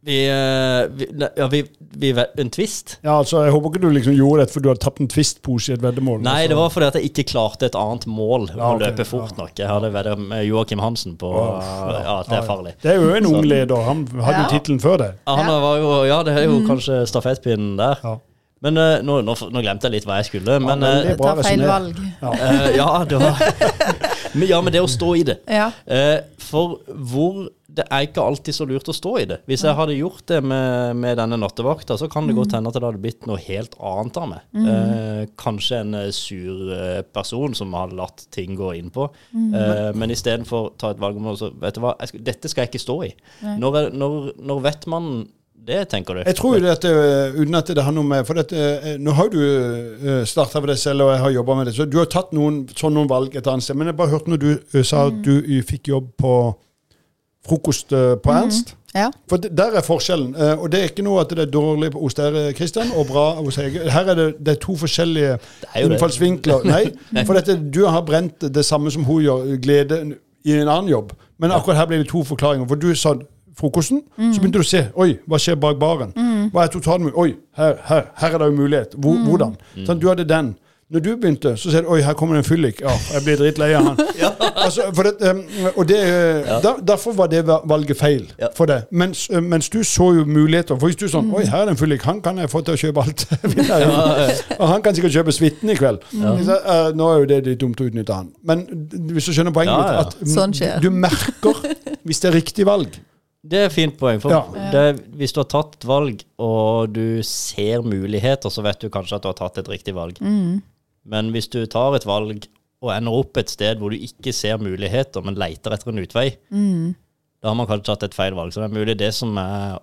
Vi, eh, vi, ne- ja, vi, vi En twist? Ja, altså, Jeg håper ikke du liksom gjorde det fordi du hadde tapt en twist-pose i et veddemål. Nei, altså. det var fordi at jeg ikke klarte et annet mål Ja, å ok, løpe fort ja. nok. Jeg hadde vedda med Joakim Hansen på Ja, det er farlig. Det er jo en ung leder. Han hadde jo Ja. tittelen før det. Ja, han var jo, ja, det er jo kanskje stafettpinnen der. Ja. Men eh, nå, nå, nå glemte jeg litt hva jeg skulle. Men men, det er bra Ta feil valg. Ja. eh, ja, det var [laughs] men, ja, men det å stå i det. Ja. Eh, for hvor Det er ikke alltid så lurt å stå i det. Hvis jeg hadde gjort det med, med denne nattevakta, så kan det godt hende at det hadde blitt noe helt annet av meg. Eh, kanskje en eh, sur eh, person som har latt ting gå innpå. Eh, men istedenfor ta et valg om å så, Vet du hva, skal, dette skal jeg ikke stå i. Når, når, når vet man det, tenker du? Jeg tror jo dette, øh, uten at det har noe med For dette, øh, nå har jo du starta med det selv, og jeg har jobba med det. Så du har tatt noen, sånn noen valg et annet sted. Men jeg bare hørte når du sa at du øh, fikk jobb på frokost eh, på Ernst. Ja. For der er forskjellen. eh, og det er ikke noe at det er dårlig hos dere, Kristian, og bra hos Hege. Her er det, det er to forskjellige er innfallsvinkler. Nei, [laughs] for dette, du har brent det samme som hun gjør, glede i en annen jobb. Men akkurat her blir det to forklaringer. For du sa frokosten, så begynte du å se Oi, hva skjer bak baren? Hva er totalmulig? Oi, her, her, her er det jo mulighet. Hvor, Hvordan? Sånn, du hadde den. Når du begynte, så ser du oi, her kommer det en fyllik. Ja, jeg blir dritlei av han. [laughs] altså, for det, um, og det, uh, der, Derfor var det valget feil Ja. for deg. Mens, uh, mens du så jo muligheter. For hvis du sånn Oi, her er det en fyllik. Han kan jeg få til å kjøpe alt. [laughs] ja. Og han kan sikkert kjøpe suiten i kveld. Så, uh, nå er jo det litt dumt å utnytte han. Men hvis du skjønner poenget Ja, ja. mitt, at mm, Sånn skjer. du merker [laughs] hvis det er riktig valg. Det er et fint poeng. For Ja. det, hvis du har tatt et valg, og du ser muligheter, så vet du kanskje at du har tatt et riktig valg. Men hvis du tar et valg og ender opp et sted hvor du ikke ser muligheter, men leter etter en utvei, da har man kanskje tatt et feil valg. Så det er mulig det som er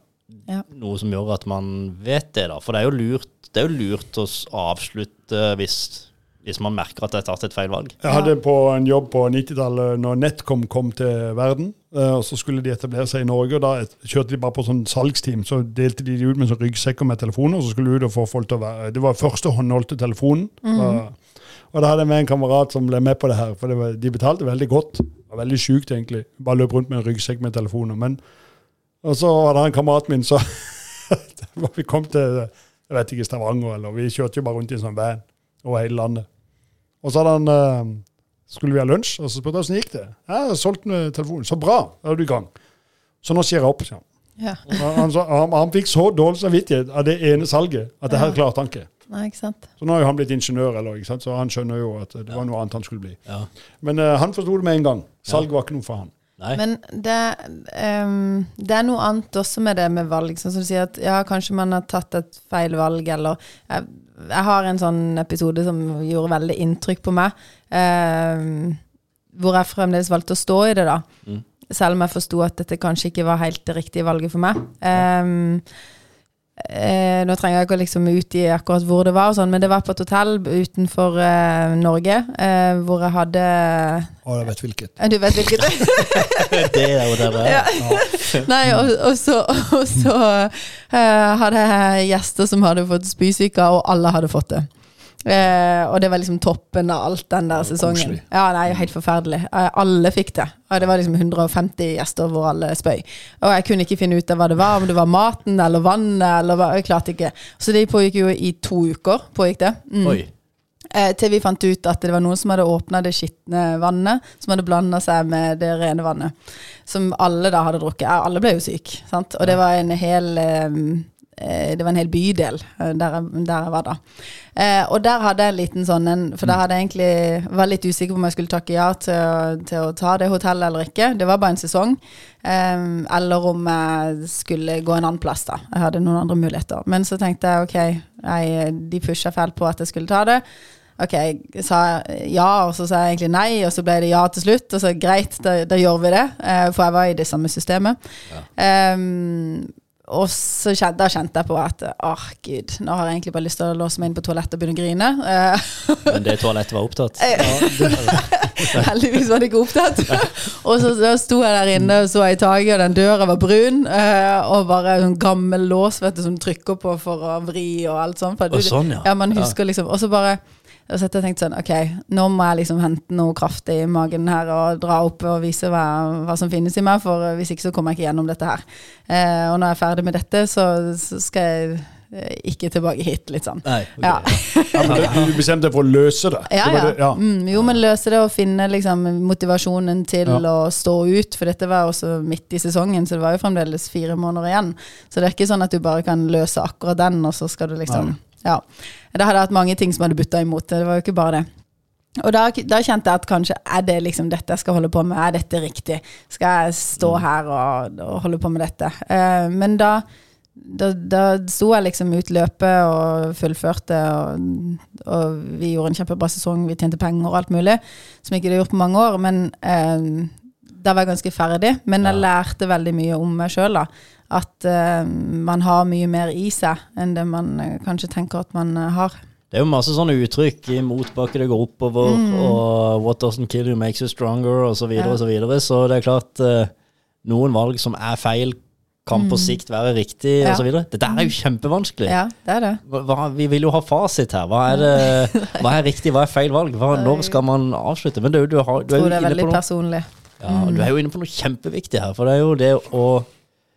Ja. noe som gjør at man vet det, da. For det er jo lurt, det er jo lurt å avslutte hvis, hvis man merker at det er tatt et feil valg. Jeg hadde på en jobb på 90-tallet når NetCom kom til verden. eh, og Så skulle de etablere seg i Norge, og da kjørte de bare på sånn salgsteam. Så delte de de ut med sånn ryggsekker med telefoner, og så skulle de ut og få folk til å være Det var første håndholdte telefonen. og, og da hadde jeg med en kamerat som ble med på det her, for det var, de betalte veldig godt. Det var veldig sjukt, egentlig. Bare løp rundt med en ryggsekk med telefoner. Men, og så var det en kamerat min så [laughs] Vi kom til jeg vet ikke, Stavanger, eller vi kjørte jo bare rundt i en sånn van over hele landet. Og så hadde han eh, skulle vi ha lunsj, og så spurte jeg hvordan gikk det. Jeg har solgt telefonen. Så bra, da er du i gang. Så nå sier jeg opp. sier han. Ja. Han, han, han, han fikk så dårlig samvittighet av det ene salget at det her klarte han ikke. Nei, ikke sant. Så nå har jo han blitt ingeniør, eller, ikke sant? så han skjønner jo at det var noe annet han skulle bli. Ja. Men uh, han forsto det med en gang. Salg var ikke noe for han. Nei. Men det, um, det er noe annet også med det med valg. Sånn som du sier at ja, kanskje man har tatt et feil valg, eller jeg, jeg har en sånn episode som gjorde veldig inntrykk på meg. Eh, hvor jeg fremdeles valgte å stå i det, da. Mm. Selv om jeg forsto at dette kanskje ikke var helt det riktige valget for meg. Ehm, eh, nå trenger jeg ikke å liksom utgi akkurat hvor det var, og sånn, men det var på et hotell utenfor eh, Norge, eh, hvor jeg hadde Å, jeg vet hvilket. Du vet hvilket? [laughs] det er jo det det er. [laughs] Nei, og, og så, og så eh, hadde jeg gjester som hadde fått spysyke, og alle hadde fått det. Eh, og det var liksom toppen av alt den der sesongen. Ja, nei, helt forferdelig. Eh, alle fikk det. Og det var liksom 150 gjester hvor alle spøy. Og jeg kunne ikke finne ut av hva det var, om det var maten eller vannet, eller hva, jeg klarte ikke. Så det pågikk jo i to uker, pågikk det. Mm. Eh, til vi fant ut at det var noen som hadde åpna det skitne vannet, som hadde blanda seg med det rene vannet. Som alle da hadde drukket. Alle ble jo syke. Sant? Og det var en hel eh, det var en hel bydel eh, der jeg, der jeg var da. Eh, og der hadde jeg en liten sånn en For da hadde jeg egentlig var litt usikker på om jeg skulle takke ja til, til å ta det hotellet eller ikke. Det var bare en sesong. Eh, eller om jeg skulle gå en annen plass, da. Jeg hadde noen andre muligheter. Men så tenkte jeg ok, jeg, de pusha fælt på at jeg skulle ta det. Ok, jeg sa ja, og så sa jeg egentlig nei, og så ble det ja til slutt. Og så greit, da, da gjør vi det. eh, for jeg var i det samme systemet. Ehm, og så kjente, da kjente jeg på at åh, gud, nå har jeg egentlig bare lyst til å låse meg inn på toalettet og begynne å grine. Eh, Men det toalettet var opptatt. [laughs] Heldigvis var det ikke opptatt. [laughs] og så så sto jeg der inne og så i taket, og den døra var brun. eh, og bare en sånn gammel lås vet du, som trykker på for å vri og alt sånt. For Å, sånn, ja. ja. man husker liksom Og så bare og så jeg tenkte sånn, ok, nå må jeg liksom hente noe kraft i magen her og dra opp og vise hva, hva som finnes i meg, for hvis ikke så kommer jeg ikke gjennom dette her. Eh, og når jeg er ferdig med dette, så, så skal jeg eh, ikke tilbake hit, litt sånn. Nei, ok. Ja. Ja, men du bestemte deg for å løse det. Ja, det, ja. ja. Mm, jo, men løse det og finne liksom, motivasjonen til Ja. å stå ut, for dette var også midt i sesongen, så det var jo fremdeles fire måneder igjen. Så det er ikke sånn at du bare kan løse akkurat den, og så skal du liksom Ja. Det hadde hatt mange ting som hadde butta imot det, det var jo ikke bare det. Og da, da kjente jeg at kanskje er det liksom dette jeg skal holde på med, er dette riktig? Skal jeg stå her og, og holde på med dette? Eh, men da da, da sto jeg liksom ut løpet og fullførte, og, og vi gjorde en kjempebra sesong. Vi tjente penger og alt mulig, som ikke hadde gjort på mange år. Men eh, da var jeg ganske ferdig. Men jeg lærte veldig mye om meg sjøl, da. At uh, man har mye mer i seg enn det man uh, kanskje tenker at man uh, har. Det er jo masse sånne uttrykk i motbakke det går oppover, og 'what doesn't kill you makes you stronger', og så Ja. og så videre. Så det er klart noen valg som er feil, kan på sikt være riktig, Ja. videre. Dette er jo kjempevanskelig. Ja, det er det. Hva, vi vil jo ha fasit her. Hva er, det, [laughs] hva er riktig, hva er feil valg? Hva, når skal man avslutte? Men du, du, har, du er Jeg jo tror det er inne veldig på noe personlig. ja, Du er jo inne på noe kjempeviktig her. For det er jo det å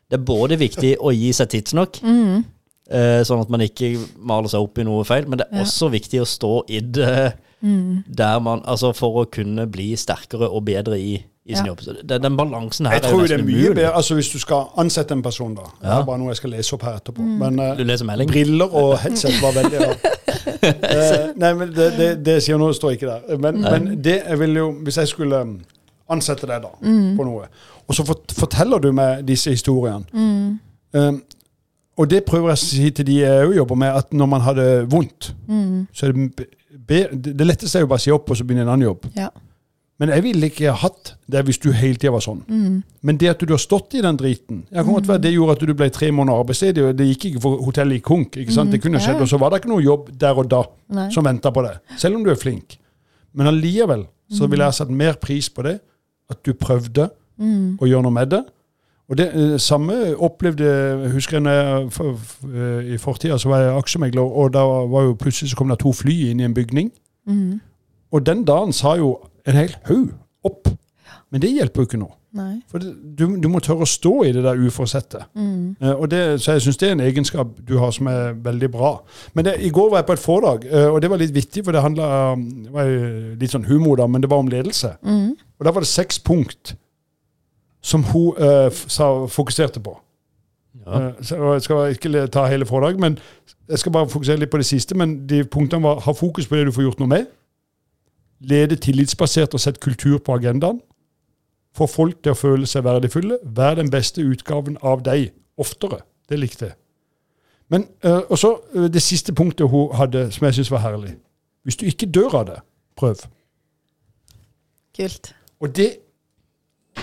Det er både viktig å gi seg tidsnok, eh, sånn at man ikke maler seg opp i noe feil, men det er Ja. også viktig å stå i det der man Altså for å kunne bli sterkere og bedre i, i sin Ja. jobb. Så det, den balansen her Jeg er tror jo det er nesten mye umulig. bedre altså Hvis du skal ansette en person, da. Det er bare noe jeg skal lese opp her etterpå. Men eh, Du leser briller og headset var veldig rart. [laughs] Eh, nei, men det, det, det sier noe, står ikke der. Men, men det jeg vil jo Hvis jeg skulle um, ansette deg da på noe, og så fort, forteller du meg disse historiene um, Og det prøver jeg å si til de jeg jobber med, at når man har det vondt, så er det be, Det letteste er jo bare å si opp og så begynne en annen jobb. Ja. Men jeg ville ikke hatt det hvis du hele tida var sånn. Men det at du har stått i den driten ja, kan godt være Det gjorde at du ble tre måneder arbeidsledig, og det gikk ikke for hotellet i konk. ikke sant? Det kunne skjedd. Og så var det ikke noe jobb der og da Nei. som venta på deg. Selv om du er flink. Men allikevel så ville jeg ha satt mer pris på det, at du prøvde å gjøre noe med det. Og det eh, samme opplevde jeg husker jeg når jeg, for, for, eh, I fortida så var jeg aksjemegler, og da var jo plutselig så kom det to fly inn i en bygning. Og den dagen sa jo en hel haug opp. Men det hjelper jo ikke nå. Nei. For det, du, du må tørre å stå i det der uforsette. Eh, og så jeg syns det er en egenskap du har som er veldig bra. Men det, i går var jeg på et foredrag, eh, og det var litt vittig, for det handla Det var litt sånn humor, da, men det var om ledelse. Og da var det seks punkt som hun uh, f- sa, fokuserte på. Ja. Uh, så jeg skal ikke ta hele foredraget, men jeg skal bare fokusere litt på det siste. Men de punktene var ha fokus på det du får gjort noe med. Lede tillitsbasert og sette kultur på agendaen. Få folk til å føle seg verdifulle. Vær den beste utgaven av deg oftere. Det likte jeg. Men uh, Og så det siste punktet hun hadde, som jeg syns var herlig. Hvis du ikke dør av det, prøv. Kult. Og det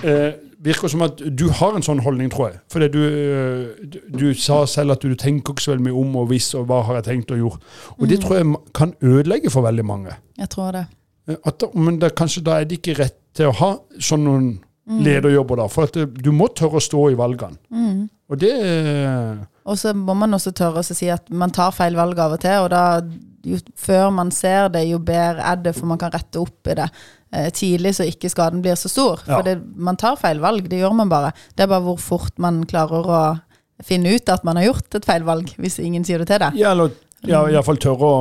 eh, virker som at du har en sånn holdning, tror jeg. For du, eh, du, du sa selv at du tenker ikke så veldig mye om og hvis og hva har jeg tenkt å gjøre. Og det tror jeg kan ødelegge for veldig mange. Jeg tror det. Eh, At, men det, kanskje da er det ikke rett til å ha sånne noen lederjobber, da. For at du må tørre å stå i valgene. Og det eh, Og så må man også tørre å si at man tar feil valg av og til, og da jo før man ser det, jo bedre er det, for man kan rette opp i det eh, tidlig, så ikke skaden blir så stor. Ja. For det, man tar feil valg, det gjør man bare. Det er bare hvor fort man klarer å finne ut at man har gjort et feil valg, hvis ingen sier det til deg. Ja, eller ja, iallfall tørre å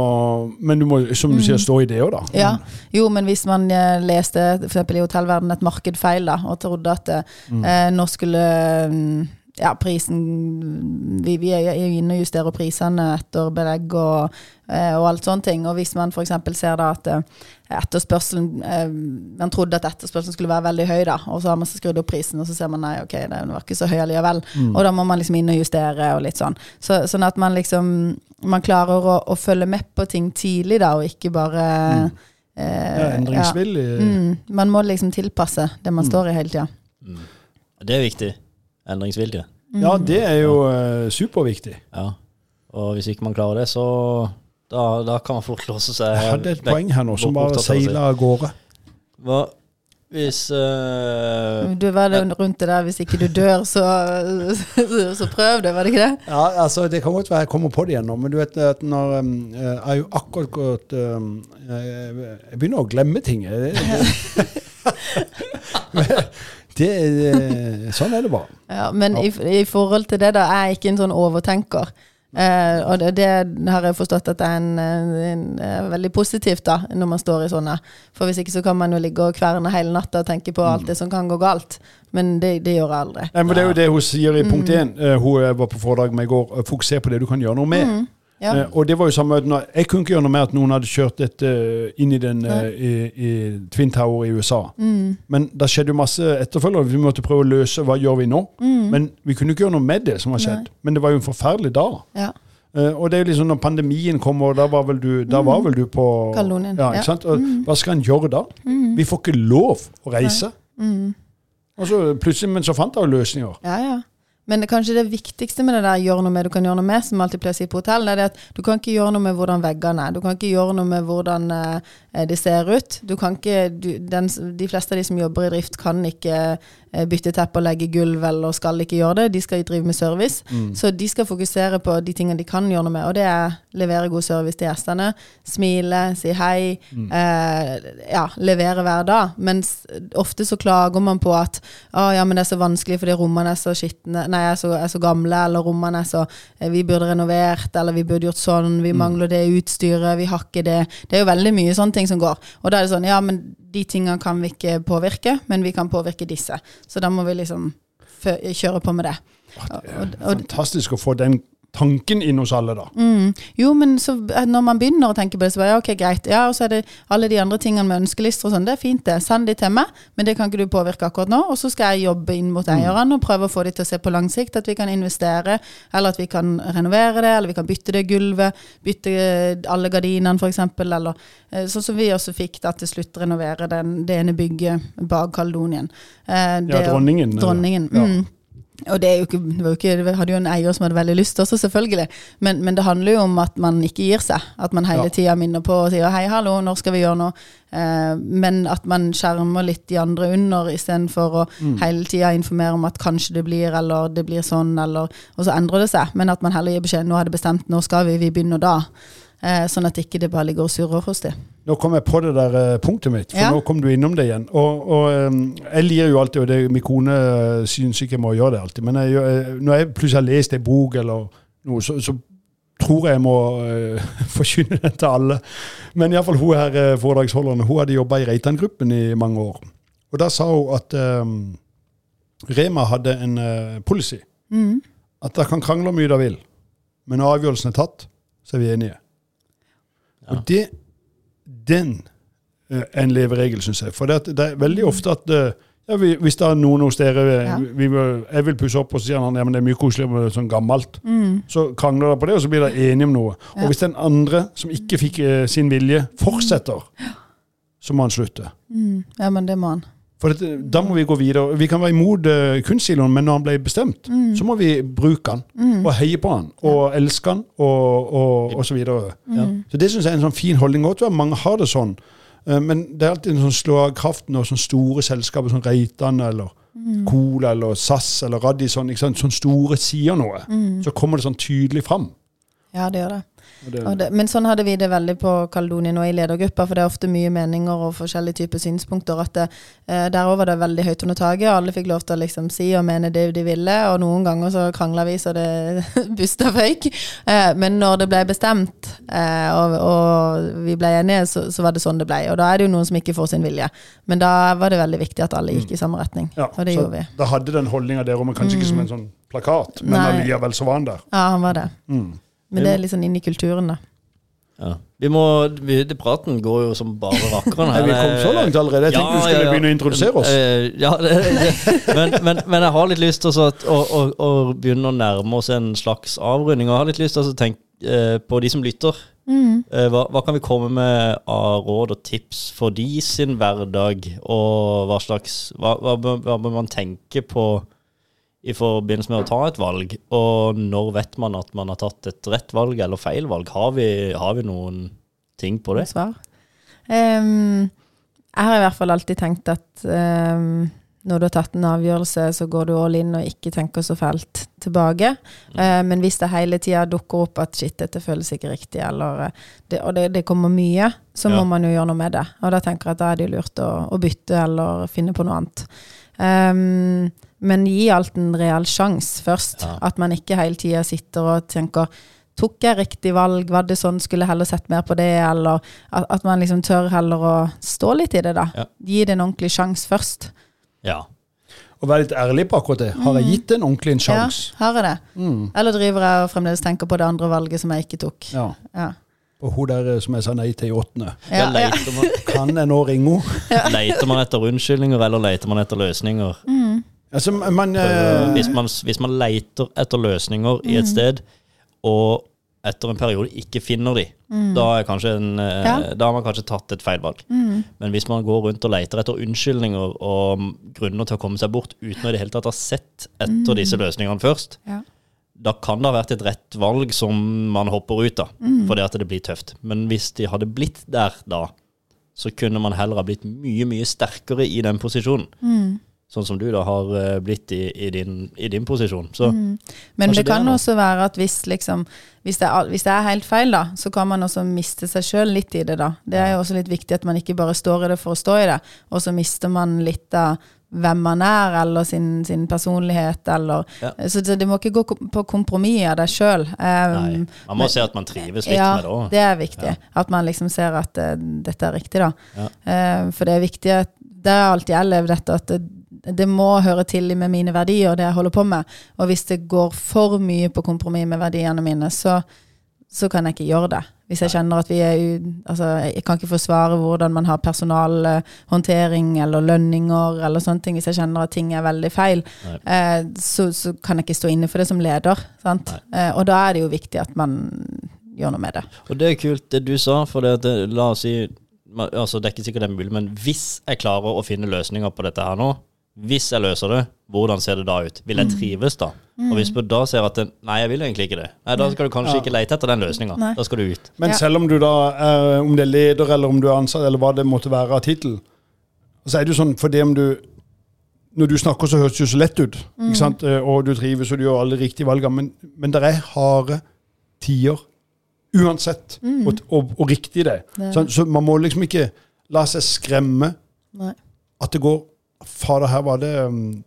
Men du må, som du sier, stå i det òg, da. Ja, jo, men hvis man eh, leste eksempel i hotellverden et marked feil da, og trodde at eh, nå skulle mm, ja, prisen vi, vi er inne og justerer prisene etter belegg og, eh, og alt sånne ting. Og hvis man f.eks. ser da at eh, etterspørselen eh, Man trodde at etterspørselen skulle være veldig høy, da, og så har man så skrudd opp prisen, og så ser man nei, ok, den var ikke så høy allikevel. Og da må man liksom inn og justere og litt sånn. Så, sånn at man liksom Man klarer å, å følge med på ting tidlig, da, og ikke bare eh, Ja, endringsvillig. ja. Mm, man må liksom tilpasse det man står i hele tida. Det er viktig. Endringsvilje. Ja, det er jo eh, superviktig. Ja. Og hvis ikke man klarer det, så da, da kan man fort [laughs] låse seg Jeg hadde et poeng her nå som bare seila av gårde. Hva hvis uh, Du var det rundt det der 'hvis ikke du dør, så, så, [laughs] så prøv det', var det ikke det? Ja, altså Det kan godt være jeg kommer på det igjen nå, men du vet at når um, Jeg har jo akkurat gått um, jeg, jeg begynner å glemme ting. Det, det, [laughs] [laughs] det, er- sånn er det bare. Ja, men i, i forhold til det, da, er jeg ikke en sånn overtenker. Eh, og det, det har jeg forstått at det er en, en, en, veldig positivt da, når man står i sånne. For hvis ikke så kan man jo ligge og kverne hele natta og tenke på alt det som kan gå galt. Men det, det gjør jeg aldri. Nei, men Det er jo det hun sier i punkt én. mm. hun var på foredrag med i går. eh, Fokuser på det du kan gjøre noe med. Ja. Eh, og det var jo samme Jeg kunne ikke gjøre noe med at noen hadde kjørt dette inn i, den, eh, i, i Twin Tower i USA. Men det skjedde jo masse etterfølgere. Vi måtte prøve å løse hva gjør vi nå. Men vi kunne ikke gjøre noe med det som har skjedd. Men det var jo en forferdelig dag. Ja. Uh, og det er jo liksom når pandemien kommer, da var vel du, da var vel du på Kaledonien, Ja, ja. ikke sant? Og Hva skal en gjøre da? Vi får ikke lov å reise. Og så plutselig, Men så fant jeg jo løsninger. Ja, ja. Men kanskje det viktigste med det der 'gjør noe med du kan gjøre noe med, som alltid pleier å si på hotell, det er det at du kan ikke gjøre noe med hvordan veggene er. Du kan ikke gjøre noe med hvordan eh, det ser ut. Du kan ikke, du, den, de fleste av de som jobber i drift, kan ikke eh, bytte teppe og legge gulv, eller skal ikke gjøre det. De skal drive med service. Så de skal fokusere på de tingene de kan gjøre noe med, og det er levere god service til gjestene. Smile, si hei. Eh, ja, levere hver dag. Mens ofte så klager man på at å, ja, men det er så vanskelig fordi rommene er så skitne, nei, er så, er så gamle, eller rommene er så eh, Vi burde renovert, eller vi burde gjort sånn, vi mangler det utstyret, vi har ikke det. Det er jo veldig mye sånne ting som går. Og da er det sånn, ja, men de tingene kan vi ikke påvirke, men vi kan påvirke disse. Så da må vi liksom kjøre på med det. Det er Og- og- fantastisk å få den tanken inn hos alle, da. Mm. Jo, men så, eh, når man begynner å tenke på det, så bare ja, ok, greit. Ja, og så er det alle de andre tingene med ønskelister og sånn. Det er fint, det. Send de til meg, men det kan ikke du påvirke akkurat nå. Og så skal jeg jobbe inn mot eierne og prøve å få de til å se på lang sikt at vi kan investere, eller at vi kan renovere det, eller vi kan bytte det gulvet, bytte eh, alle gardinene f.eks., eller eh, sånn som vi også fikk da til slutt renovere den, det ene bygget bak Kaledonien. Eh, Ja, dronningen. Dronningen. Ja. Mm. Og det, jo ikke, det, var jo ikke, det hadde jo en eier som hadde veldig lyst også, selvfølgelig. Men, men det handler jo om at man ikke gir seg. At man hele Ja. tida minner på og sier 'hei, hallo, når skal vi gjøre noe?' Eh, men at man skjermer litt de andre under, istedenfor å Mm. hele tida informere om at kanskje det blir, eller det blir sånn, eller Og så endrer det seg. Men at man heller gir beskjed 'nå har det bestemt, nå skal vi, vi begynner da'. Eh, sånn at ikke det bare ligger og surrer hos dem. Nå kom jeg på det der eh, punktet mitt, for Ja. nå kom du innom det igjen. Og, og eh, jeg lir jo alltid, og det, min kone eh, syns ikke jeg må gjøre det alltid, men jeg, når jeg plutselig har lest en bok eller noe, så, så tror jeg jeg må uh, [laughs] forkynne den til alle. Men iallfall hun her foredragsholderen, hun hadde jobba i Reitan-gruppen i mange år. Og da sa hun at um, Rema hadde en uh, policy. Mm. At dere kan krangle hvor mye dere vil, men når avgjørelsen er tatt, så er vi enige. Ja. Og det, den eh, er en leveregel, syns jeg. For det, det er veldig ofte at eh, ja, vi, Hvis det er noen hos dere eh, Ja. vi, vil- Jeg vil pusse opp, og så sier han ja, men det er mye koseligere med sånn gammelt. Mm. Så krangler dere på det, og så blir dere enige om noe. Ja. Og hvis den andre, som ikke fikk eh, sin vilje, fortsetter, så må han slutte. Mm. Ja, men det må han. For dette, da må vi gå videre. Vi kan være imot uh, kunstsiloen, men når han ble bestemt, Mm. så må vi bruke han. Og heie på han. Og elske han, og, og, og så videre. Ja. Så det syns jeg er en sånn fin holdning. Godt mange har det sånn. Eh, men det er alltid en sånn slåkraften når sånne store selskaper som Reitan eller Cola eller SAS eller Radisson, sånne store sier noe, så kommer det sånn tydelig fram. Ja, det gjør det. Det, det, men sånn hadde vi det veldig på Kaledonien og i ledergruppa, for det er ofte mye meninger og forskjellige typer synspunkter. at det, eh, Der òg var det veldig høyt under taket, og alle fikk lov til å liksom si og mene det de ville. Og noen ganger så krangla vi så det [laughs] busta føyk. Eh, men når det ble bestemt, eh, og, og vi ble enige, så, så var det sånn det ble. Og da er det jo noen som ikke får sin vilje. Men da var det veldig viktig at alle gikk i samme retning. ja, Og det gjorde vi. Da hadde den holdninga der, men kanskje ikke som en sånn plakat, men allikevel så var han der. Ja, han var det. Mm. Men det er litt sånn inn i kulturen, da. Ja. Vi må, vi, det Praten går jo som bare rakkeren her. vi kom så langt allerede. Jeg tenkte du skulle begynne å introdusere oss. Eh, Ja, det, det. [laughs] Men, men, men jeg har litt lyst til å, å, å, å begynne å nærme oss en slags avrunding. Og jeg har litt lyst til å tenke eh, på de som lytter. Mm. Eh, hva, hva kan vi komme med av råd og tips for de sin hverdag? Og hva slags Hva, hva, hva bør man tenke på i forbindelse med å ta et valg? Og når vet man at man har tatt et rett valg eller feil valg? Har vi, har vi noen ting på det? Svar. Um, jeg har i hvert fall alltid tenkt at um, når du har tatt en avgjørelse, så går du all in og ikke tenker så fælt tilbake. Eh, men hvis det hele tida dukker opp at shit, dette føles ikke riktig, eller eh, det, og det, det kommer mye, så Ja. må man jo gjøre noe med det. Og da tenker jeg at da er det lurt å, å bytte eller finne på noe annet. Ehm, men gi alt en real sjanse først. Ja. At man ikke hele tida sitter og tenker Tok jeg riktig valg? Var det sånn? Skulle jeg heller sett mer på det? Eller at, at man liksom tør heller å stå litt i det, da. Ja. Gi det en ordentlig sjanse først. Ja. Og være litt ærlig på akkurat det. Har jeg gitt en ordentlig en sjanse? Ja, har jeg det? Mm. Eller driver jeg og fremdeles tenker på det andre valget som jeg ikke tok? Ja. Ja. Og hun der eh, som jeg sa nei til i åttende. Ja, Ja, ja. man, Kan jeg nå ringe henne? leter man etter unnskyldninger, eller leter man etter løsninger? Altså, man, eh, hvis, man, hvis man leter etter løsninger i et sted, og etter en periode ikke finner de, da, er en, eh, Ja. da har man kanskje tatt et feil valg. Men hvis man går rundt og leter etter unnskyldninger og grunner til å komme seg bort uten å i det hele tatt ha sett etter disse løsningene først, Ja. da kan det ha vært et rett valg som man hopper ut av, fordi at det blir tøft. Men hvis de hadde blitt der da, så kunne man heller ha blitt mye, mye sterkere i den posisjonen. Mm. Sånn som du da har eh, blitt i, i, din, i din posisjon. Så Men det det kan noe. også være at hvis, liksom, hvis, det er, hvis det er helt feil, da, så kan man også miste seg sjøl litt i det. da. Det er jo også litt viktig at man ikke bare står i det for å stå i det, og så mister man litt av hvem man er, eller sin, sin personlighet, eller Ja. Så det, må ikke gå på kompromiss av deg sjøl. Um, man må se at man trives litt ja, med det òg. det er viktig. At man liksom ser at uh, dette er riktig, da. Ja. Eh, for det er viktig at Det har alltid jeg levd etter, at det, må høre til med mine verdier, og det jeg holder på med. Og hvis det går for mye på kompromiss med verdiene mine, så, så kan jeg ikke gjøre det. Hvis jeg kjenner at vi er. Altså, jeg kan ikke forsvare hvordan man har personalhåndtering eller lønninger eller sånne ting. Hvis jeg kjenner at ting er veldig feil, eh, så, så kan jeg ikke stå inne for det som leder. Sant? Eh, og da er det jo viktig at man gjør noe med det. Og det er kult det du sa, for det, det, la oss si altså Det er ikke sikkert det er mulig, men hvis jeg klarer å finne løsninger på dette her nå, hvis jeg løser det, hvordan ser det da ut? Vil jeg trives da? Og hvis du da ser at nei, jeg vil egentlig ikke det, nei, da skal du kanskje Ja. ikke lete etter den løsninga. Da skal du ut. Men selv om du da er, om det er leder, eller om du er ansatt, eller hva det måtte være av tittel, så er det jo sånn for det om du Når du snakker, så høres det jo så lett ut, ikke sant? Eh, og du trives og du gjør alle riktige valgene, men, men det er harde tider uansett, og, og, og riktig det. Det Så, så man må liksom ikke la seg skremme Nei. at det går Fader, her var det um,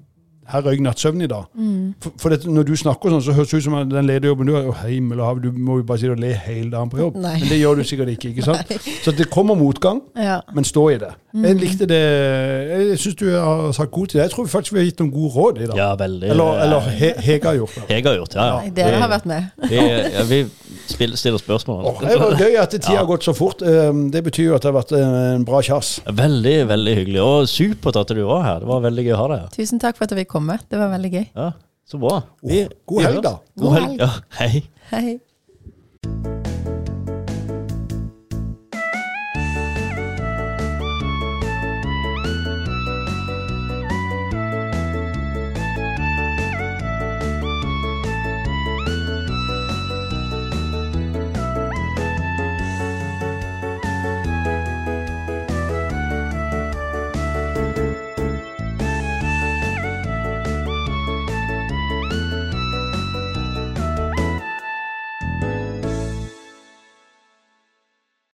Her røyk nattsøvnen i dag. Mm. For, for det, når du snakker sånn, så høres det ut som at den lederjobben du har, oh, himmel og hav, du må jo bare sitte og le hele dagen på jobb. Nei. Men det gjør du sikkert ikke. ikke sant? Så det kommer motgang, Ja. men stå i det. Jeg likte det Jeg syns du har sagt god til det. Jeg tror faktisk vi har gitt noen gode råd i dag. Ja, veldig. Eller, eller he, Hege har gjort det. Hege har gjort, ja. ja. Nei, Dere har vært med. Vi, ja, vi spiller, stiller spørsmål. Åh, det var gøy at tida har gått så fort. Um, Det betyr jo at det har vært en bra kjass. Veldig, veldig hyggelig. Og supert at du var her. Det var veldig gøy å ha deg her. Tusen takk for at jeg fikk komme. Det var veldig gøy. Ja, så bra. Vi, God vi helg, høres. da. God helg. Ja, hei. Hei.